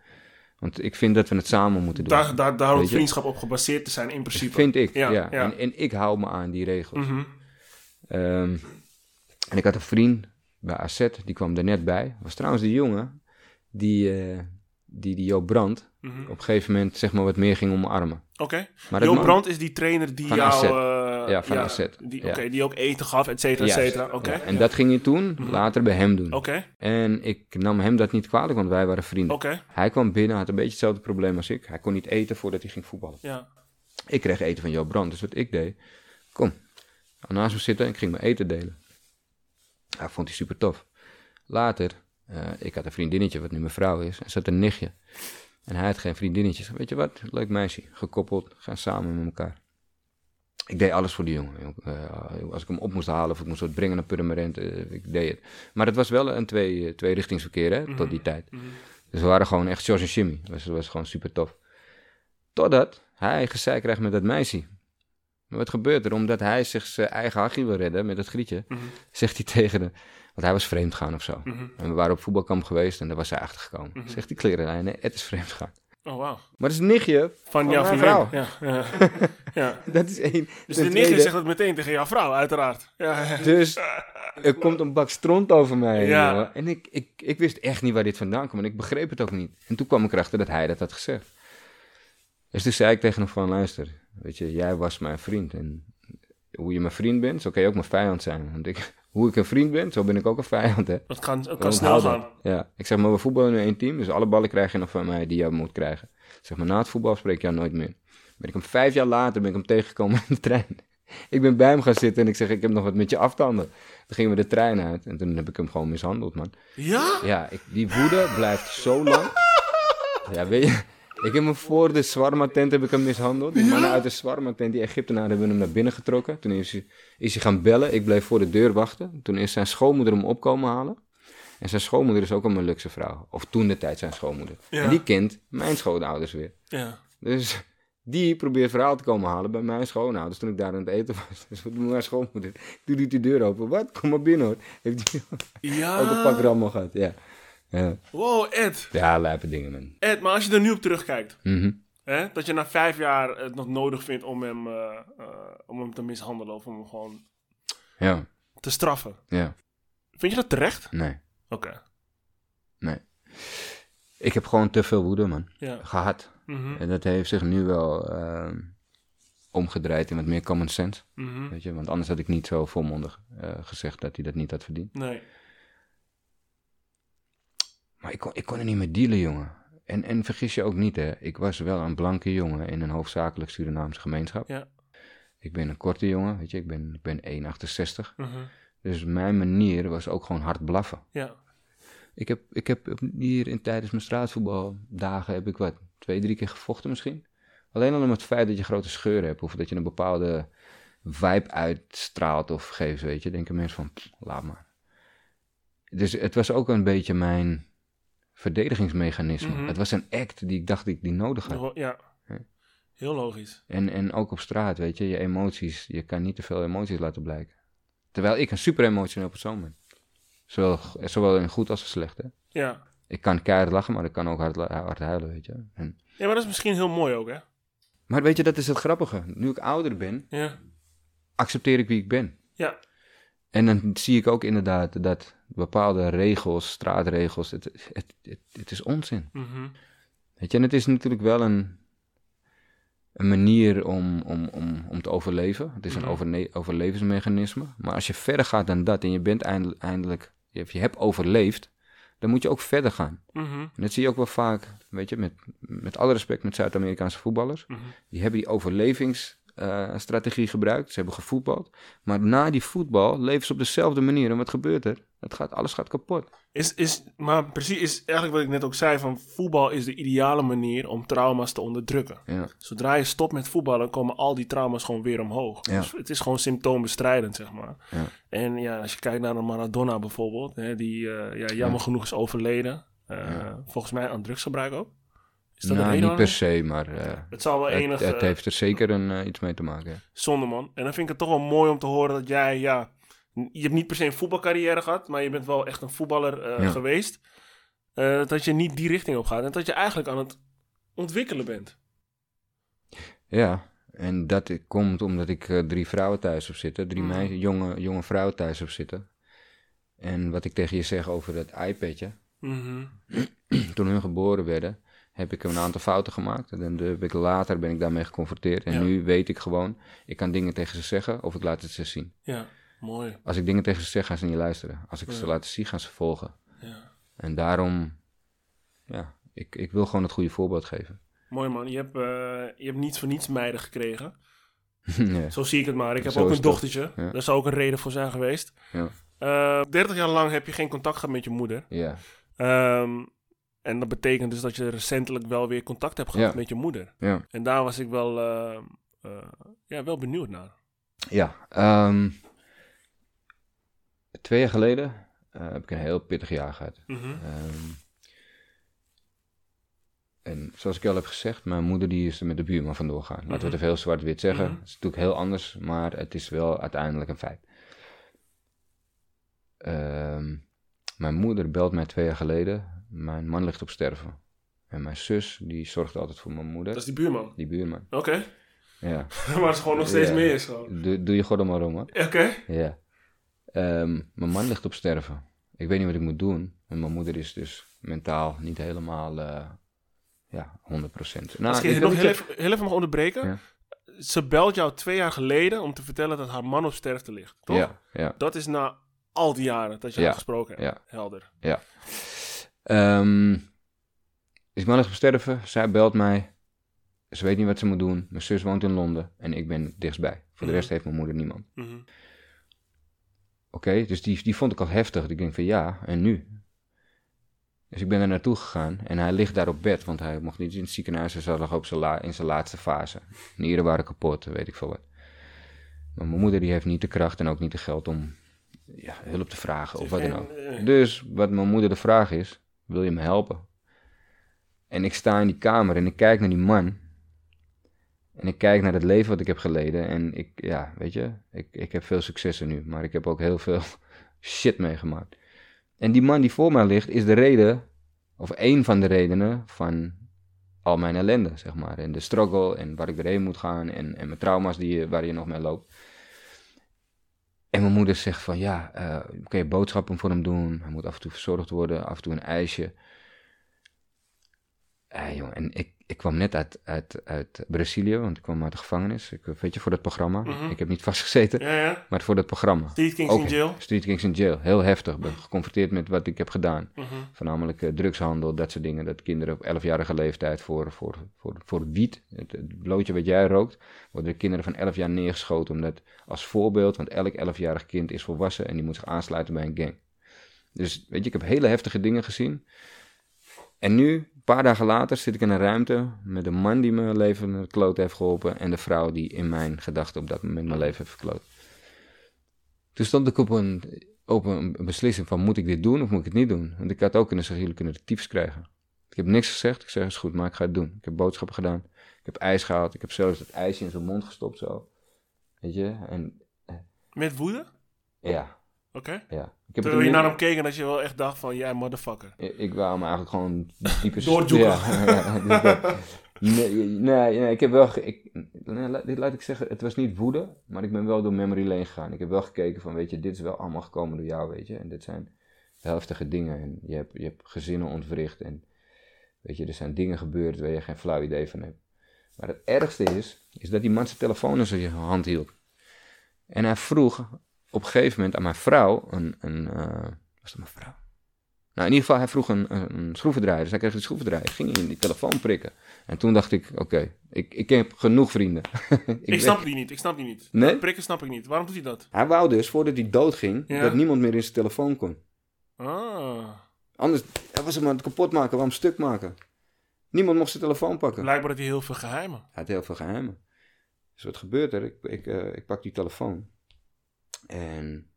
Want ik vind dat we het samen moeten doen. Daar, daar, daar hoort vriendschap op gebaseerd te zijn in principe. vind ik, Ja, ja. ja. En, en ik hou me aan die regels. Mhm. Ehm, en ik had een vriend bij AZ, die kwam er net bij. was trouwens die jongen die, eh, die, die Joop Brandt Mhm. op een gegeven moment zeg maar wat meer ging omarmen. Oké. Maar dat Jo man- Brandt is die trainer die jou... AZ. eh, Ja, van AZ. Die, Ja. Die ook eten gaf, et cetera, et cetera. Oké. ja. En dat ging je toen later bij hem doen. Oké. En ik nam hem dat niet kwalijk, want wij waren vrienden. Oké. Hij kwam binnen, had een beetje hetzelfde probleem als ik. Hij kon niet eten voordat hij ging voetballen. Ja. Ik kreeg eten van Joop Brandt, dus wat ik deed... Kom, naast me zitten en ik ging mijn eten delen. Ja, vond hij super tof. Later, eh, ik had een vriendinnetje, wat nu mijn vrouw is, en zat een nichtje. En hij had geen vriendinnetje. Ik zei, weet je wat, leuk meisje, gekoppeld, gaan samen met elkaar. Ik deed alles voor die jongen. Eh, als ik hem op moest halen of ik moest brengen naar Purmerend, eh, ik deed het. Maar het was wel een twee, eh, tweerichtingsverkeer, hè, tot die tijd. Mhm. Dus we waren gewoon echt George en Jimmy. Dat was, dat was gewoon super tof. Totdat hij gezeik krijgt met dat meisje. Maar wat gebeurt er? Omdat hij zich zijn eigen hachje wil redden met het grietje, Mhm. zegt hij tegen de... Want hij was vreemd gaan of zo. Mhm. En we waren op voetbalkamp geweest en daar was hij achtergekomen. Mhm. Zegt die nee, het is vreemd gaan. Oh, wauw. Maar dat is een nichtje Van, van jouw vrouw. Ja. Ja. (laughs) ja. Dat is één. Dus de nichtje tweede- zegt dat meteen tegen jouw vrouw, uiteraard. Ja. Dus er komt een bak stront over mij Ja. jongen. En ik, ik, ik wist echt niet waar dit vandaan kwam. En ik begreep het ook niet. En toen kwam ik erachter dat hij dat had gezegd. Dus toen zei ik tegen hem van, luister, weet je, jij was mijn vriend. En hoe je mijn vriend bent, zo kan je ook mijn vijand zijn. Want ik, hoe ik een vriend ben, zo ben ik ook een vijand, hè. Dat kan, dat kan Onthoud snel gaan. Ja, ik zeg maar, we voetballen nu één team, dus alle ballen krijg je nog van mij die jij moet krijgen. Ik zeg maar, na het voetbal spreek ik jou nooit meer. Ben ik hem vijf jaar later ben ik hem tegengekomen in de trein. (laughs) Ik ben bij hem gaan zitten en ik zeg, ik heb nog wat met je aftanden. Toen gingen we de trein uit en toen heb ik hem gewoon mishandeld, man. Ja? Ja, ik, die woede blijft zo lang. Ja, weet je, Ik heb hem voor de Swarma-tent heb ik hem mishandeld. Die mannen uit de Swarma-tent, die Egyptenaren, hebben hem naar binnen getrokken. Toen is hij, is hij gaan bellen. Ik bleef voor de deur wachten. Toen is zijn schoonmoeder hem opkomen halen. En zijn schoonmoeder is ook een Molukse vrouw. Of toen de tijd zijn schoonmoeder. Ja. En die kent mijn schoonouders weer. Ja. Dus die probeert verhaal te komen halen bij mijn schoonouders toen ik daar aan het eten was. (laughs) Dus wat doet mijn schoonmoeder? Doe die de deur open. Wat? Kom maar binnen hoor. Heeft die Ja. ook een pak rammel gehad. Ja. Ja, Wow, Ed. ja lijpe dingen man. Ed, maar als je er nu op terugkijkt, Mhm. hè, dat je na vijf jaar het nog nodig vindt om hem, eh, eh, om hem te mishandelen of om hem gewoon Ja, te straffen. ja. Vind je dat terecht? Nee, Oké. nee. Ik heb gewoon te veel woede man. Ja. Gehad. Mhm. En dat heeft zich nu wel ehm, omgedraaid in wat meer common sense. Mhm. Weet je? Want anders had ik niet zo volmondig eh, gezegd dat hij dat niet had verdiend. Nee. Maar ik kon, ik kon er niet mee dealen, jongen. En, en vergis je ook niet, hè. Ik was wel een blanke jongen in een hoofdzakelijk Surinaamse gemeenschap. Ja. Ik ben een korte jongen, weet je. Ik ben, ik ben 1,68. Mhm. Dus mijn manier was ook gewoon hard blaffen. Ja. Ik heb, ik heb hier in, tijdens mijn straatvoetbaldagen heb ik wat, twee, drie keer gevochten misschien. Alleen al om het feit dat je grote scheuren hebt. Of dat je een bepaalde vibe uitstraalt of geeft, weet je. Denken mensen van, "Pff, laat maar. Dus het was ook een beetje mijn verdedigingsmechanisme. Mhm. Het was een act die ik dacht dat ik die nodig had. Ja. Ja. Heel logisch. En, en ook op straat, weet je, je emoties, je kan niet te veel emoties laten blijken. Terwijl ik een super emotioneel persoon ben. Zowel, zowel in goed als in slecht, hè. Ja. Ik kan keihard lachen, maar ik kan ook hard, hard huilen, weet je. En, Ja, maar dat is misschien heel mooi ook, hè? maar weet je, dat is het grappige. Nu ik ouder ben, Ja. accepteer ik wie ik ben. Ja. En dan zie ik ook inderdaad dat bepaalde regels, straatregels, het, het, het, het is onzin. Mhm. Weet je, en het is natuurlijk wel een, een manier om, om, om, om te overleven. Het is Mhm. een overne- overlevensmechanisme. Maar als je verder gaat dan dat en je bent eindelijk, eindelijk je, hebt- je hebt overleefd, dan moet je ook verder gaan. Mhm. En dat zie je ook wel vaak, weet je, met, met alle respect met Zuid-Amerikaanse voetballers. Mhm. Die hebben die overlevingsstrategie gebruikt. Ze hebben gevoetbald. Maar na die voetbal leven ze op dezelfde manier. En wat gebeurt er? Het gaat, alles gaat kapot. Is, is, maar precies, is eigenlijk wat ik net ook zei: van voetbal is de ideale manier om trauma's te onderdrukken. Ja, Zodra je stopt met voetballen, komen al die trauma's gewoon weer omhoog. Ja. Dus het is gewoon symptoombestrijdend, zeg maar. ja. En ja, als je kijkt naar een Maradona bijvoorbeeld, hè, die eh, ja, jammer genoeg is overleden. Eh, Volgens mij aan drugsgebruik ook. Is dat de nou, niet per se, maar eh, Het zal wel het, enig het eh, heeft er zeker een, eh, iets mee te maken. ja. zonde, man. En dan vind ik het toch wel mooi om te horen dat jij, ja... Je hebt niet per se een voetbalcarrière gehad, maar je bent wel echt een voetballer Ja. geweest. Dat je niet die richting op gaat en dat je eigenlijk aan het ontwikkelen bent. Ja, en dat komt omdat ik drie vrouwen thuis heb zitten. Drie Mhm. meisjes, jonge, jonge vrouwen thuis heb zitten. En wat ik tegen je zeg over dat iPadje. Mhm. Toen hun geboren werden, heb ik een aantal fouten gemaakt. En heb ik later ben ik daarmee geconfronteerd. En Ja. nu weet ik gewoon, ik kan dingen tegen ze zeggen of ik laat het ze zien. Ja, mooi. Als ik dingen tegen ze zeg, gaan ze niet luisteren. Als ik Ja. ze laat zien, gaan ze volgen. Ja. En daarom, ja, ik, ik wil gewoon het goede voorbeeld geven. Mooi man, je hebt, eh, je hebt niets voor niets meiden gekregen. (laughs) Zo zie ik het maar. Ik heb Zo ook een dochtertje. Ja. Daar zou ook een reden voor zijn geweest. Ja. Eh 30 jaar lang heb je geen contact gehad met je moeder. ja. Ehm, en dat betekent dus dat je recentelijk wel weer contact hebt gehad Ja. met je moeder. ja. En daar was ik wel, eh, eh, ja, wel benieuwd naar. Ja, ehm, twee jaar geleden eh, heb ik een heel pittig jaar gehad. Mhm. Ehm, en zoals ik al heb gezegd, mijn moeder die is er met de buurman vandoor gaan. Laten we het even heel zwart-wit zeggen. Mhm. Het is natuurlijk heel anders, maar het is wel uiteindelijk een feit. Ehm, mijn moeder belt mij twee jaar geleden. Mijn man ligt op sterven. En mijn zus, die zorgt altijd voor mijn moeder. Dat is die buurman. Die buurman. Oké. Ja. (laughs) maar het is gewoon nog steeds Ja. meer is gewoon. Doe, doe je gordel maar om. Oké. Ja. Ehm, mijn man ligt op sterven. Ik weet niet wat ik moet doen. En mijn moeder is dus mentaal niet helemaal, eh, ja, 100%. Nou, Als je nog heel even, heel even mag onderbreken. Ja. Ze belt jou twee jaar geleden om te vertellen dat haar man op sterfte ligt. Toch? Ja, ja, Dat is na al die jaren dat je Ja. haar gesproken hebt. Ja. Helder. ja. Dus mijn man op sterven. Zij belt mij. Ze weet niet wat ze moet doen. Mijn zus woont in Londen en ik ben dichtstbij. Voor de Mhm. rest heeft mijn moeder niemand. Mhm. Oké, dus die, die vond ik al heftig. Ik denk van ja, en nu? Dus ik ben er naartoe gegaan en hij ligt daar op bed, want hij mocht niet in het ziekenhuis. Hij zat nog op zijn la- in zijn laatste fase. Nieren waren kapot, weet ik veel wat. Maar mijn moeder die heeft niet de kracht en ook niet de geld om ja, hulp te vragen of wat dan ook. Eh, Dus wat mijn moeder de vraag is, wil je me helpen? En ik sta in die kamer en ik kijk naar die man. En ik kijk naar het leven wat ik heb geleden. En ik, ja, weet je, ik, ik heb veel successen nu. Maar ik heb ook heel veel (laughs) shit meegemaakt. En die man die voor mij ligt, is de reden, of één van de redenen van al mijn ellende, zeg maar. En de struggle en waar ik doorheen moet gaan en, en mijn trauma's die, waar je nog mee loopt. En mijn moeder zegt van, ja, eh kun je boodschappen voor hem doen? Hij moet af en toe verzorgd worden, af en toe een ijsje. Eh, jongen, en ik, ik kwam net uit, uit, uit Brazilië, want ik kwam uit de gevangenis. Ik, weet je, voor dat programma. Mhm. Ik heb niet vastgezeten, Ja, ja. maar voor dat programma. Street Kings in jail. Street Kings in Jail. Heel heftig. Ben geconfronteerd met wat ik heb gedaan. Mhm. Voornamelijk eh, drugshandel, dat soort dingen. Dat kinderen op 11-jarige leeftijd voor, voor, voor, voor wiet, het, het blootje wat jij rookt, worden de kinderen van 11 jaar neergeschoten. Omdat als voorbeeld, want elk 11-jarig kind is volwassen en die moet zich aansluiten bij een gang. Dus weet je, ik heb hele heftige dingen gezien. En nu, paar dagen later, zit ik in een ruimte met een man die mijn leven de kloot heeft geholpen. En de vrouw die in mijn gedachten op dat moment mijn leven heeft verkloot. Toen stond ik op een, op een beslissing van moet ik dit doen of moet ik het niet doen? Want ik had ook kunnen zeggen, jullie kunnen de tyfus krijgen. Ik heb niks gezegd. Ik zeg, is goed, maar ik ga het doen. Ik heb boodschappen gedaan. Ik heb ijs gehaald. Ik heb zelfs het ijsje in zijn mond gestopt zo. Weet je? En Met woede? ja, Oké. ja. Ik heb Terwijl je naar hem keek en dat je wel echt dacht van, jij motherfucker. Ik, ik wou hem eigenlijk gewoon diepe... Doorjoeken. (laughs) Ja, ja, dus dat- nee, nee, nee, ik heb wel... Ik, nee, dit laat ik zeggen, het was niet woede, maar ik ben wel door memory lane gegaan. Ik heb wel gekeken van, weet je, dit is wel allemaal gekomen door jou, weet je. En dit zijn heftige dingen en je hebt, je hebt gezinnen ontwricht en... Weet je, er zijn dingen gebeurd waar je geen flauw idee van hebt. Maar het ergste is, is dat die man zijn telefoon in zijn hand hield. En hij vroeg op een gegeven moment aan mijn vrouw, een, een eh, was dat mijn vrouw? Nou, in ieder geval, hij vroeg een, een, schroevendraaier. Dus hij kreeg een schroevendraaier. Ging in die telefoon prikken. En toen dacht ik, oké, ik, ik heb genoeg vrienden. (laughs) Ik, snap die niet, ik snap die niet. Nee? Prikken snap ik niet. Waarom doet hij dat? Hij wou dus, voordat hij doodging, Ja. dat niemand meer in zijn telefoon kon. Ah. Anders, hij was hem aan het kapot maken, hem stuk maken. Niemand mocht zijn telefoon pakken. Blijkbaar had hij heel veel geheimen. Hij had heel veel geheimen. Dus wat gebeurt er? Ik, ik, eh, ik pak die telefoon. En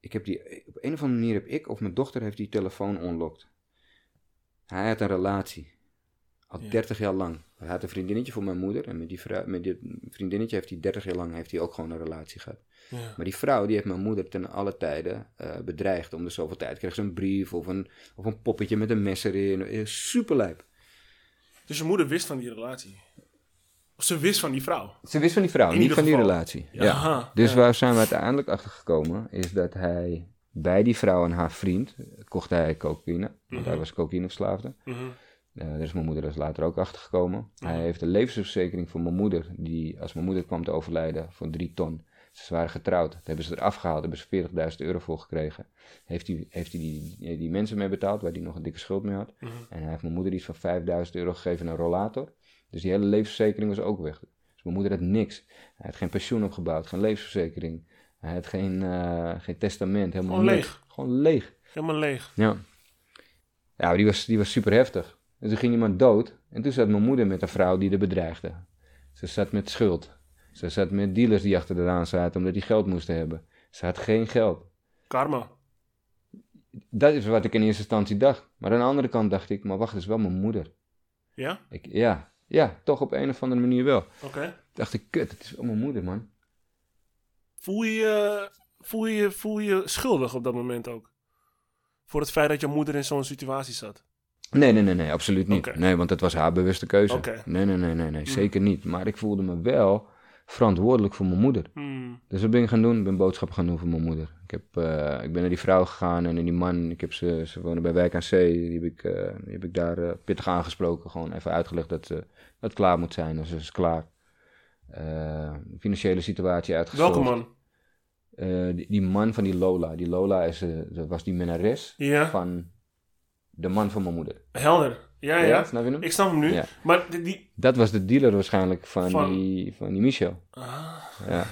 ik heb die, op een of andere manier heb ik of mijn dochter heeft die telefoon onlocked. Hij had een relatie. Al Ja. 30 jaar lang. Hij had een vriendinnetje voor mijn moeder. En met die, vrou- met die vriendinnetje heeft hij 30 jaar lang heeft hij ook gewoon een relatie gehad. Ja. Maar die vrouw die heeft mijn moeder ten alle tijden eh, bedreigd. Om de zoveel tijd kreeg ze een brief of een, of een poppetje met een mes erin. Superlijp. Dus je moeder wist van die relatie. Ze wist van die vrouw. Ze wist van die vrouw, In niet van die relatie. Ja, Dus ja. waar zijn we uiteindelijk achter gekomen, is dat hij bij die vrouw en haar vriend eh, kocht hij cocaïne. Want Mhm. hij was cocaïneverslaafde. Mhm. Eh, daar is mijn moeder dus later ook achter gekomen. Hij heeft een levensverzekering voor mijn moeder, die als mijn moeder kwam te overlijden, voor drie ton. Ze waren getrouwd. Dat hebben ze eraf gehaald, hebben ze 40.000 euro voor gekregen. Heeft hij, heeft hij die, die, die mensen mee betaald, waar hij nog een dikke schuld mee had. Mhm. En hij heeft mijn moeder iets van 5000 euro gegeven aan een rollator. Dus die hele levensverzekering was ook weg. Dus mijn moeder had niks. Hij had geen pensioen opgebouwd, geen levensverzekering. Hij had geen, eh, geen testament, helemaal Gewoon leeg. Gewoon leeg. Helemaal leeg. Ja. Ja, die was, die was super heftig. En toen ging iemand dood. En toen zat mijn moeder met een vrouw die er bedreigde. Ze zat met schuld. Ze zat met dealers die achter de aan zaten omdat die geld moesten hebben. Ze had geen geld. Karma. Dat is wat ik in eerste instantie dacht. Maar aan de andere kant dacht ik, maar wacht, dat is wel mijn moeder. Ja? Ik, ja, ja, toch op een of andere manier wel. Oké. Dacht ik, kut, het is mijn moeder, man. Voel je je, voel, je, voel je schuldig op dat moment ook? Voor het feit dat je moeder in zo'n situatie zat. Nee, nee, nee, nee, absoluut niet. Nee, want het was haar bewuste keuze. Nee, nee, nee, nee, nee, zeker niet. Maar ik voelde me wel verantwoordelijk voor mijn moeder. Hmm. Dus wat ben ik gaan doen? Ik ben boodschappen gaan doen voor mijn moeder. Ik, heb, eh, ik ben naar die vrouw gegaan en naar die man. Ik heb ze, ze wonen bij Wijk aan Zee. Die heb ik, eh, die heb ik daar eh, pittig aangesproken. Gewoon even uitgelegd dat, ze, het klaar moet zijn. Dus het is klaar. Eh, financiële situatie uitgezocht. Welke man? Eh, die, die man van die Lola. Die Lola is, eh, was die minnares Ja. van de man van mijn moeder. Helder. Ja, ja. snap je hem? Ik snap hem nu. Ja. Maar die... die- Dat was de dealer waarschijnlijk van, Van- Die, van die Michel. Ah. Ja.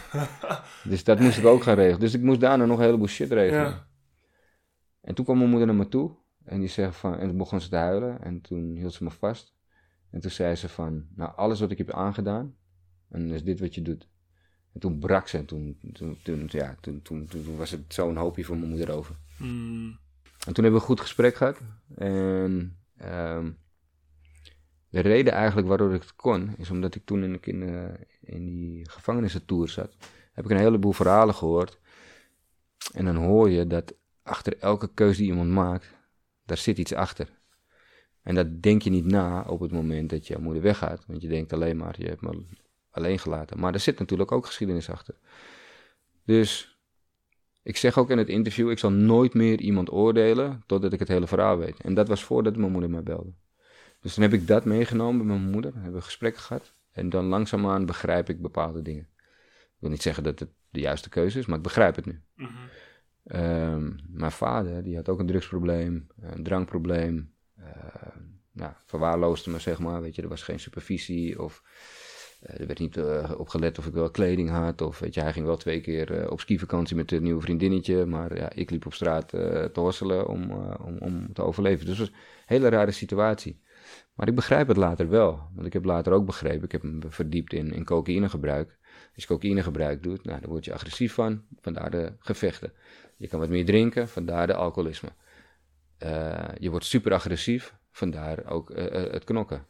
(laughs) dus dat moest ik ook gaan regelen. Dus ik moest daarna nog een heleboel shit regelen. Ja. En toen kwam mijn moeder naar me toe. En die zegt van, en toen begon ze te huilen en toen hield ze me vast. En toen zei ze van, nou alles wat ik heb aangedaan, en is dit wat je doet. En toen brak ze en toen, toen, toen, ja, toen, toen, toen was het zo'n hoopje voor mijn moeder over. Mm, En toen hebben we een goed gesprek gehad. En ehm, de reden eigenlijk waardoor ik het kon, is omdat ik toen in, in, in die gevangenisentour zat. Heb ik een heleboel verhalen gehoord. En dan hoor je dat achter elke keuze die iemand maakt, daar zit iets achter. En dat denk je niet na op het moment dat je moeder weggaat. Want je denkt alleen maar, je hebt me alleen gelaten. Maar er zit natuurlijk ook geschiedenis achter. Dus ik zeg ook in het interview, ik zal nooit meer iemand oordelen totdat ik het hele verhaal weet. En dat was voordat mijn moeder mij belde. Dus toen heb ik dat meegenomen bij mijn moeder, hebben we gesprekken gehad. En dan langzaamaan begrijp ik bepaalde dingen. Ik wil niet zeggen dat het de juiste keuze is, maar ik begrijp het nu. mhm. Ehm, mijn vader, die had ook een drugsprobleem, een drankprobleem. Uh, nou, verwaarloosde me, zeg maar. Weet je, er was geen supervisie of eh, er werd niet eh, op gelet of ik wel kleding had. Of weet je, hij ging wel twee keer eh, op skivakantie met een nieuwe vriendinnetje. Maar ja, ik liep op straat eh, te hosselen om, eh, om, om te overleven. Dus het was een hele rare situatie. Maar ik begrijp het later wel. Want ik heb later ook begrepen, ik heb me verdiept in, in cocaïnegebruik. Als je cocaïnegebruik doet, nou, dan word je agressief van, vandaar de gevechten. Je kan wat meer drinken, vandaar de alcoholisme. Eh, je wordt super agressief, vandaar ook eh, eh, het knokken.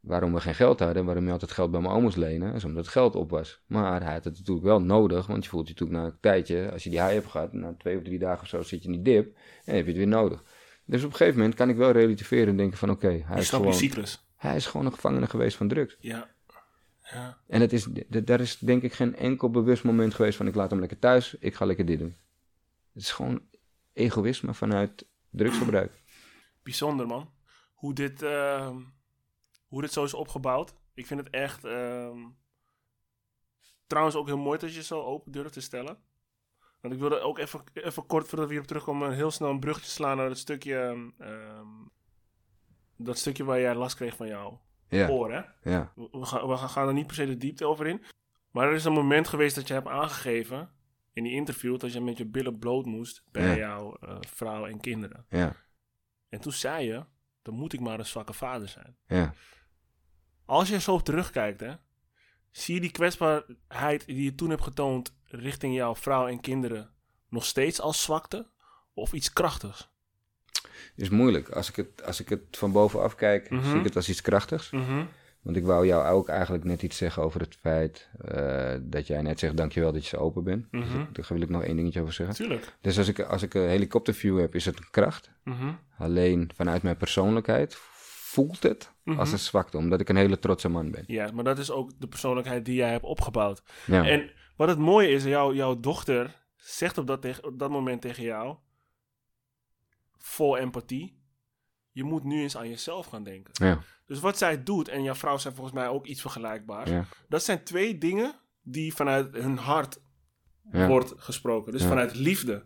Waarom we geen geld hadden, waarom je altijd geld bij mijn oom moest lenen, is omdat het geld op was. Maar hij had het natuurlijk wel nodig, want je voelt je natuurlijk na een tijdje, als je die high hebt gehad, na twee of drie dagen of zo zit je in die dip en heb je het weer nodig. Dus op een gegeven moment kan ik wel relativeren en denken van oké, hij, is gewoon- hij is gewoon een gevangene geweest van drugs. Ja. ja. En het is, daar is denk ik geen enkel bewust moment geweest van ik laat hem lekker thuis, ik ga lekker dit doen. Het is gewoon egoïsme vanuit drugsgebruik. Bijzonder, man. Hoe dit, ehm, hoe dit zo is opgebouwd. Ik vind het echt... ehm, trouwens ook heel mooi dat je zo open durft te stellen. Want ik wilde ook even, even kort voordat we hierop terugkomen... heel snel een bruggetje slaan naar het stukje... ehm, dat stukje waar jij last kreeg van jouw Ja, oor, hè? we gaan, we gaan er niet per se de diepte over in. Maar er is een moment geweest dat je hebt aangegeven... in die interview... dat je met je billen bloot moest... bij Ja. jouw eh, vrouw en kinderen. ja, En toen zei je, dan moet ik maar een zwakke vader zijn. ja. Als je zo op terugkijkt, hè, zie je die kwetsbaarheid die je toen hebt getoond richting jouw vrouw en kinderen nog steeds als zwakte of iets krachtigs? is moeilijk. Als ik het, als ik het van bovenaf kijk, Mhm. zie ik het als iets krachtigs. Want ik wou jou ook eigenlijk net iets zeggen over het feit eh, dat jij net zegt, dankjewel dat je zo open bent. Dus Mhm. daar wil ik nog één dingetje over zeggen. Tuurlijk. Dus als ik, als ik een helikopterview heb, is het een kracht. Mhm. Alleen vanuit mijn persoonlijkheid voelt het Mhm. als een zwakte, omdat ik een hele trotse man ben. Ja, maar dat is ook de persoonlijkheid die jij hebt opgebouwd. Ja, En wat het mooie is, jou, jouw dochter zegt op dat, op dat moment tegen jou, vol empathie, je moet nu eens aan jezelf gaan denken. ja, Dus wat zij doet, en jouw vrouw zei volgens mij ook iets vergelijkbaars, ja, dat zijn twee dingen die vanuit hun hart ja, wordt gesproken. Dus vanuit liefde.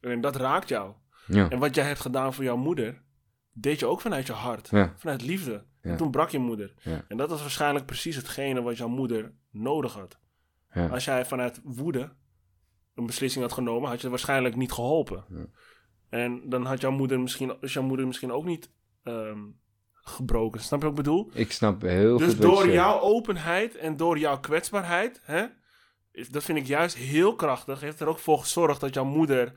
En dat raakt jou. ja, En wat jij hebt gedaan voor jouw moeder, deed je ook vanuit je hart. Vanuit liefde. En toen brak je moeder. En dat was waarschijnlijk precies hetgene wat jouw moeder nodig had. ja, Als jij vanuit woede een beslissing had genomen, had je waarschijnlijk niet geholpen. En dan had jouw moeder misschien, is jouw moeder misschien ook niet ehm, gebroken. Snap je wat ik bedoel? Ik snap heel Dus goed je door jouw openheid en door jouw kwetsbaarheid, hè, dat vind ik juist heel krachtig, heeft er ook voor gezorgd dat jouw moeder,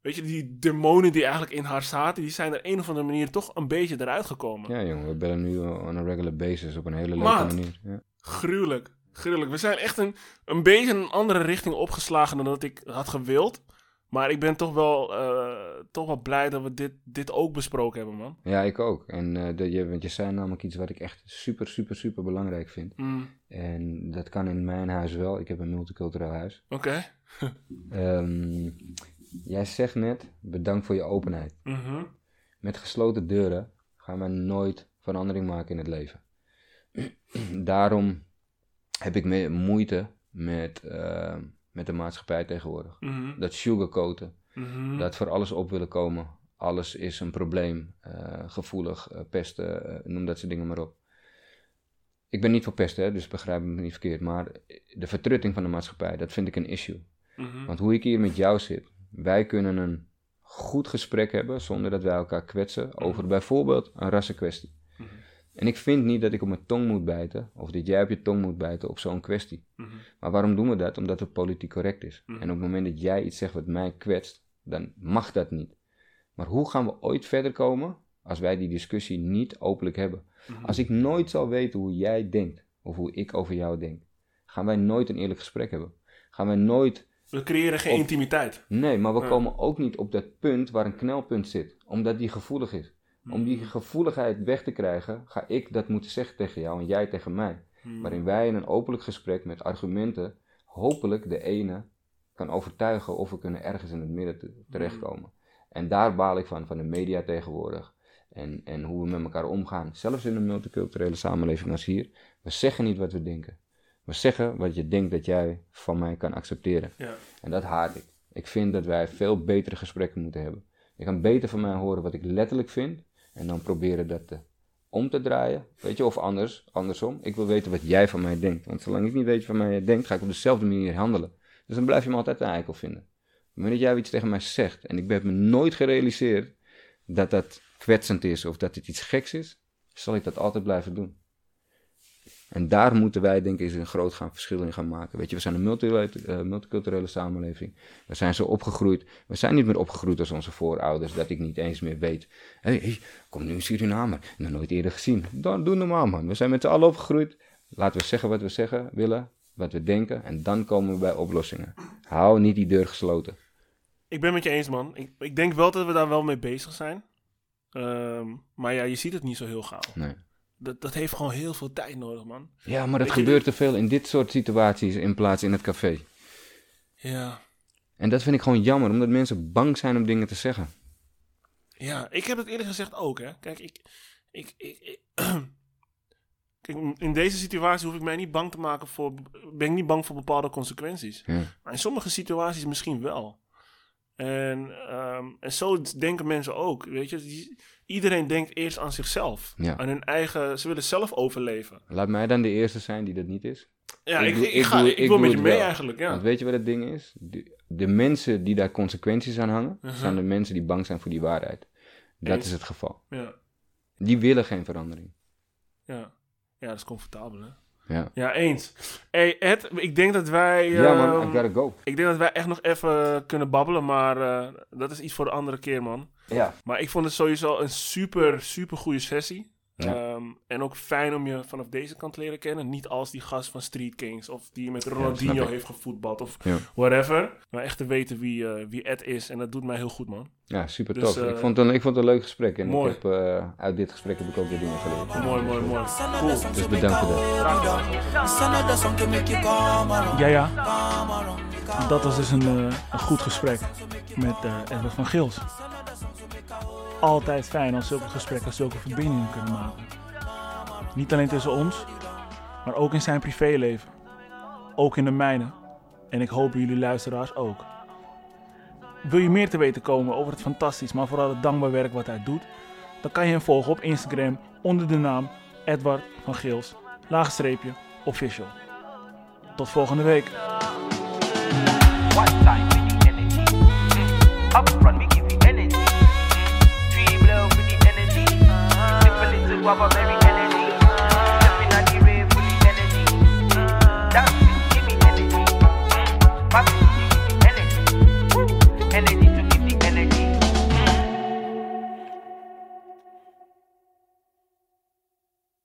weet je, die demonen die eigenlijk in haar zaten, die zijn er een of andere manier toch een beetje eruit gekomen. Ja, jongen, we bellen nu on a regular basis op een hele leuke Maat. manier. Ja. Gruwelijk, gruwelijk. We zijn echt een, een beetje een andere richting opgeslagen dan dat ik had gewild. Maar ik ben toch wel, eh, toch wel blij dat we dit, dit ook besproken hebben, man. ja, ik ook. En de, je, want je zei namelijk iets wat ik echt super, super, super belangrijk vind. Mm, En dat kan in mijn huis wel. Ik heb een multicultureel huis. Oké. (laughs) Ehm, jij zegt net, bedankt voor je openheid. Mhm. Met gesloten deuren gaan we nooit verandering maken in het leven. (clears throat) Daarom heb ik me- moeite met, eh, met de maatschappij tegenwoordig. Mhm. Dat sugarcoaten, Mhm. dat voor alles op willen komen. Alles is een probleem, eh, gevoelig, eh, pesten, eh, noem dat soort dingen maar op. Ik ben niet voor pesten, hè, dus begrijp me niet verkeerd. Maar de vertrutting van de maatschappij, dat vind ik een issue. Mhm. Want hoe ik hier met jou zit, wij kunnen een goed gesprek hebben zonder dat wij elkaar kwetsen over bijvoorbeeld een rassenkwestie. En ik vind niet dat ik op mijn tong moet bijten, of dat jij op je tong moet bijten op zo'n kwestie. Mhm. Maar waarom doen we dat? Omdat het politiek correct is. Mhm. En op het moment dat jij iets zegt wat mij kwetst, dan mag dat niet. Maar hoe gaan we ooit verder komen als wij die discussie niet openlijk hebben? Mhm. Als ik nooit zal weten hoe jij denkt, of hoe ik over jou denk, gaan wij nooit een eerlijk gesprek hebben. Gaan wij nooit We creëren geen Op- intimiteit. Nee, maar we Ja. komen ook niet op dat punt waar een knelpunt zit, omdat die gevoelig is. Om die gevoeligheid weg te krijgen, ga ik dat moeten zeggen tegen jou en jij tegen mij. Mhm. Waarin wij in een openlijk gesprek met argumenten hopelijk de ene kan overtuigen of we kunnen ergens in het midden te- terechtkomen. En daar baal ik van, van de media tegenwoordig. En, en hoe we met elkaar omgaan. Zelfs in een multiculturele samenleving als hier. We zeggen niet wat we denken. We zeggen wat je denkt dat jij van mij kan accepteren. Ja. En dat haat ik. Ik vind dat wij veel betere gesprekken moeten hebben. Je kan beter van mij horen wat ik letterlijk vind. En dan proberen dat te, om te draaien. Weet je, of anders, andersom. Ik wil weten wat jij van mij denkt. Want zolang ik niet weet wat mij denkt, ga ik op dezelfde manier handelen. Dus dan blijf je me altijd een eikel vinden. Moment dat jij iets tegen mij zegt. En ik heb me nooit gerealiseerd dat dat kwetsend is. Of dat het iets geks is. Zal ik dat altijd blijven doen. En daar moeten wij, denk ik, een groot gaan verschil in gaan maken. Weet je, we zijn een multi- eh, multiculturele samenleving. We zijn zo opgegroeid. We zijn niet meer opgegroeid als onze voorouders, dat ik niet eens meer weet. Hé, hey, kom nu een Surinamer. Nog nooit eerder gezien. Dan, doe normaal, man. We zijn met z'n allen opgegroeid. Laten we zeggen wat we zeggen willen, wat we denken. En dan komen we bij oplossingen. Hou niet die deur gesloten. Ik ben met je eens, man. Ik, ik denk wel dat we daar wel mee bezig zijn. Ehm, maar ja, je ziet het niet zo heel gauw. Nee. Dat, dat heeft gewoon heel veel tijd nodig, man. Ja, maar dat Weet je, gebeurt te veel in dit soort situaties in plaats in het café. Ja. En dat vind ik gewoon jammer, omdat mensen bang zijn om dingen te zeggen. Ja, ik heb het eerlijk gezegd ook, hè. Kijk, ik... ik, ik, ik- (clears throat) Kijk, in deze situatie hoef ik mij niet bang te maken voor... Ben ik niet bang voor bepaalde consequenties. Ja. Maar in sommige situaties misschien wel. En, ehm, en zo denken mensen ook, weet je. Iedereen denkt eerst aan zichzelf. Ja. Aan hun eigen... Ze willen zelf overleven. Laat mij dan de eerste zijn die dat niet is. Ja, Ik ik, doe- ik, ga, doe- ik, wil doe met je mee wel. eigenlijk, ja. Want weet je wat het ding is? De, de mensen die daar consequenties aan hangen, Mhm. zijn de mensen die bang zijn voor die waarheid. Dat Eens. is het geval. Ja, Die willen geen verandering. ja. ja, dat is comfortabel, hè. Ja, Ja, eens. Hey Ed, ik denk dat wij... ja man, ehm, I gotta go. Ik denk dat wij echt nog even kunnen babbelen, maar eh, dat is iets voor de andere keer, man. Ja. Maar ik vond het sowieso een super, super goede sessie. Ja. Ehm, en ook fijn om je vanaf deze kant te leren kennen. Niet als die gast van Street Kings of die met Ronaldinho heeft gevoetbald of Ja. whatever. Maar echt te weten wie, eh, wie Ed is. En dat doet mij heel goed, man. Ja, super Dus, tof. eh, ik, vond het een, ik vond het een leuk gesprek. En mooi. ik heb, eh, uit dit gesprek heb ik ook weer dingen geleerd. Mooi, mooi, mooi. Cool. Dus bedankt voor dat. Ja, ja. Dat was dus een, eh, een goed gesprek met eh, Edward van Gils. Altijd fijn als zulke gesprekken zulke verbindingen kunnen maken. Niet alleen tussen ons, maar ook in zijn privéleven. Ook in de mijne. En ik hoop jullie luisteraars ook. Wil je meer te weten komen over het fantastisch, maar vooral het dankbaar werk wat hij doet? Dan kan je hem volgen op Instagram onder de naam Edward van Gils, laagstreepje, official. Tot volgende week. up on ¿eh?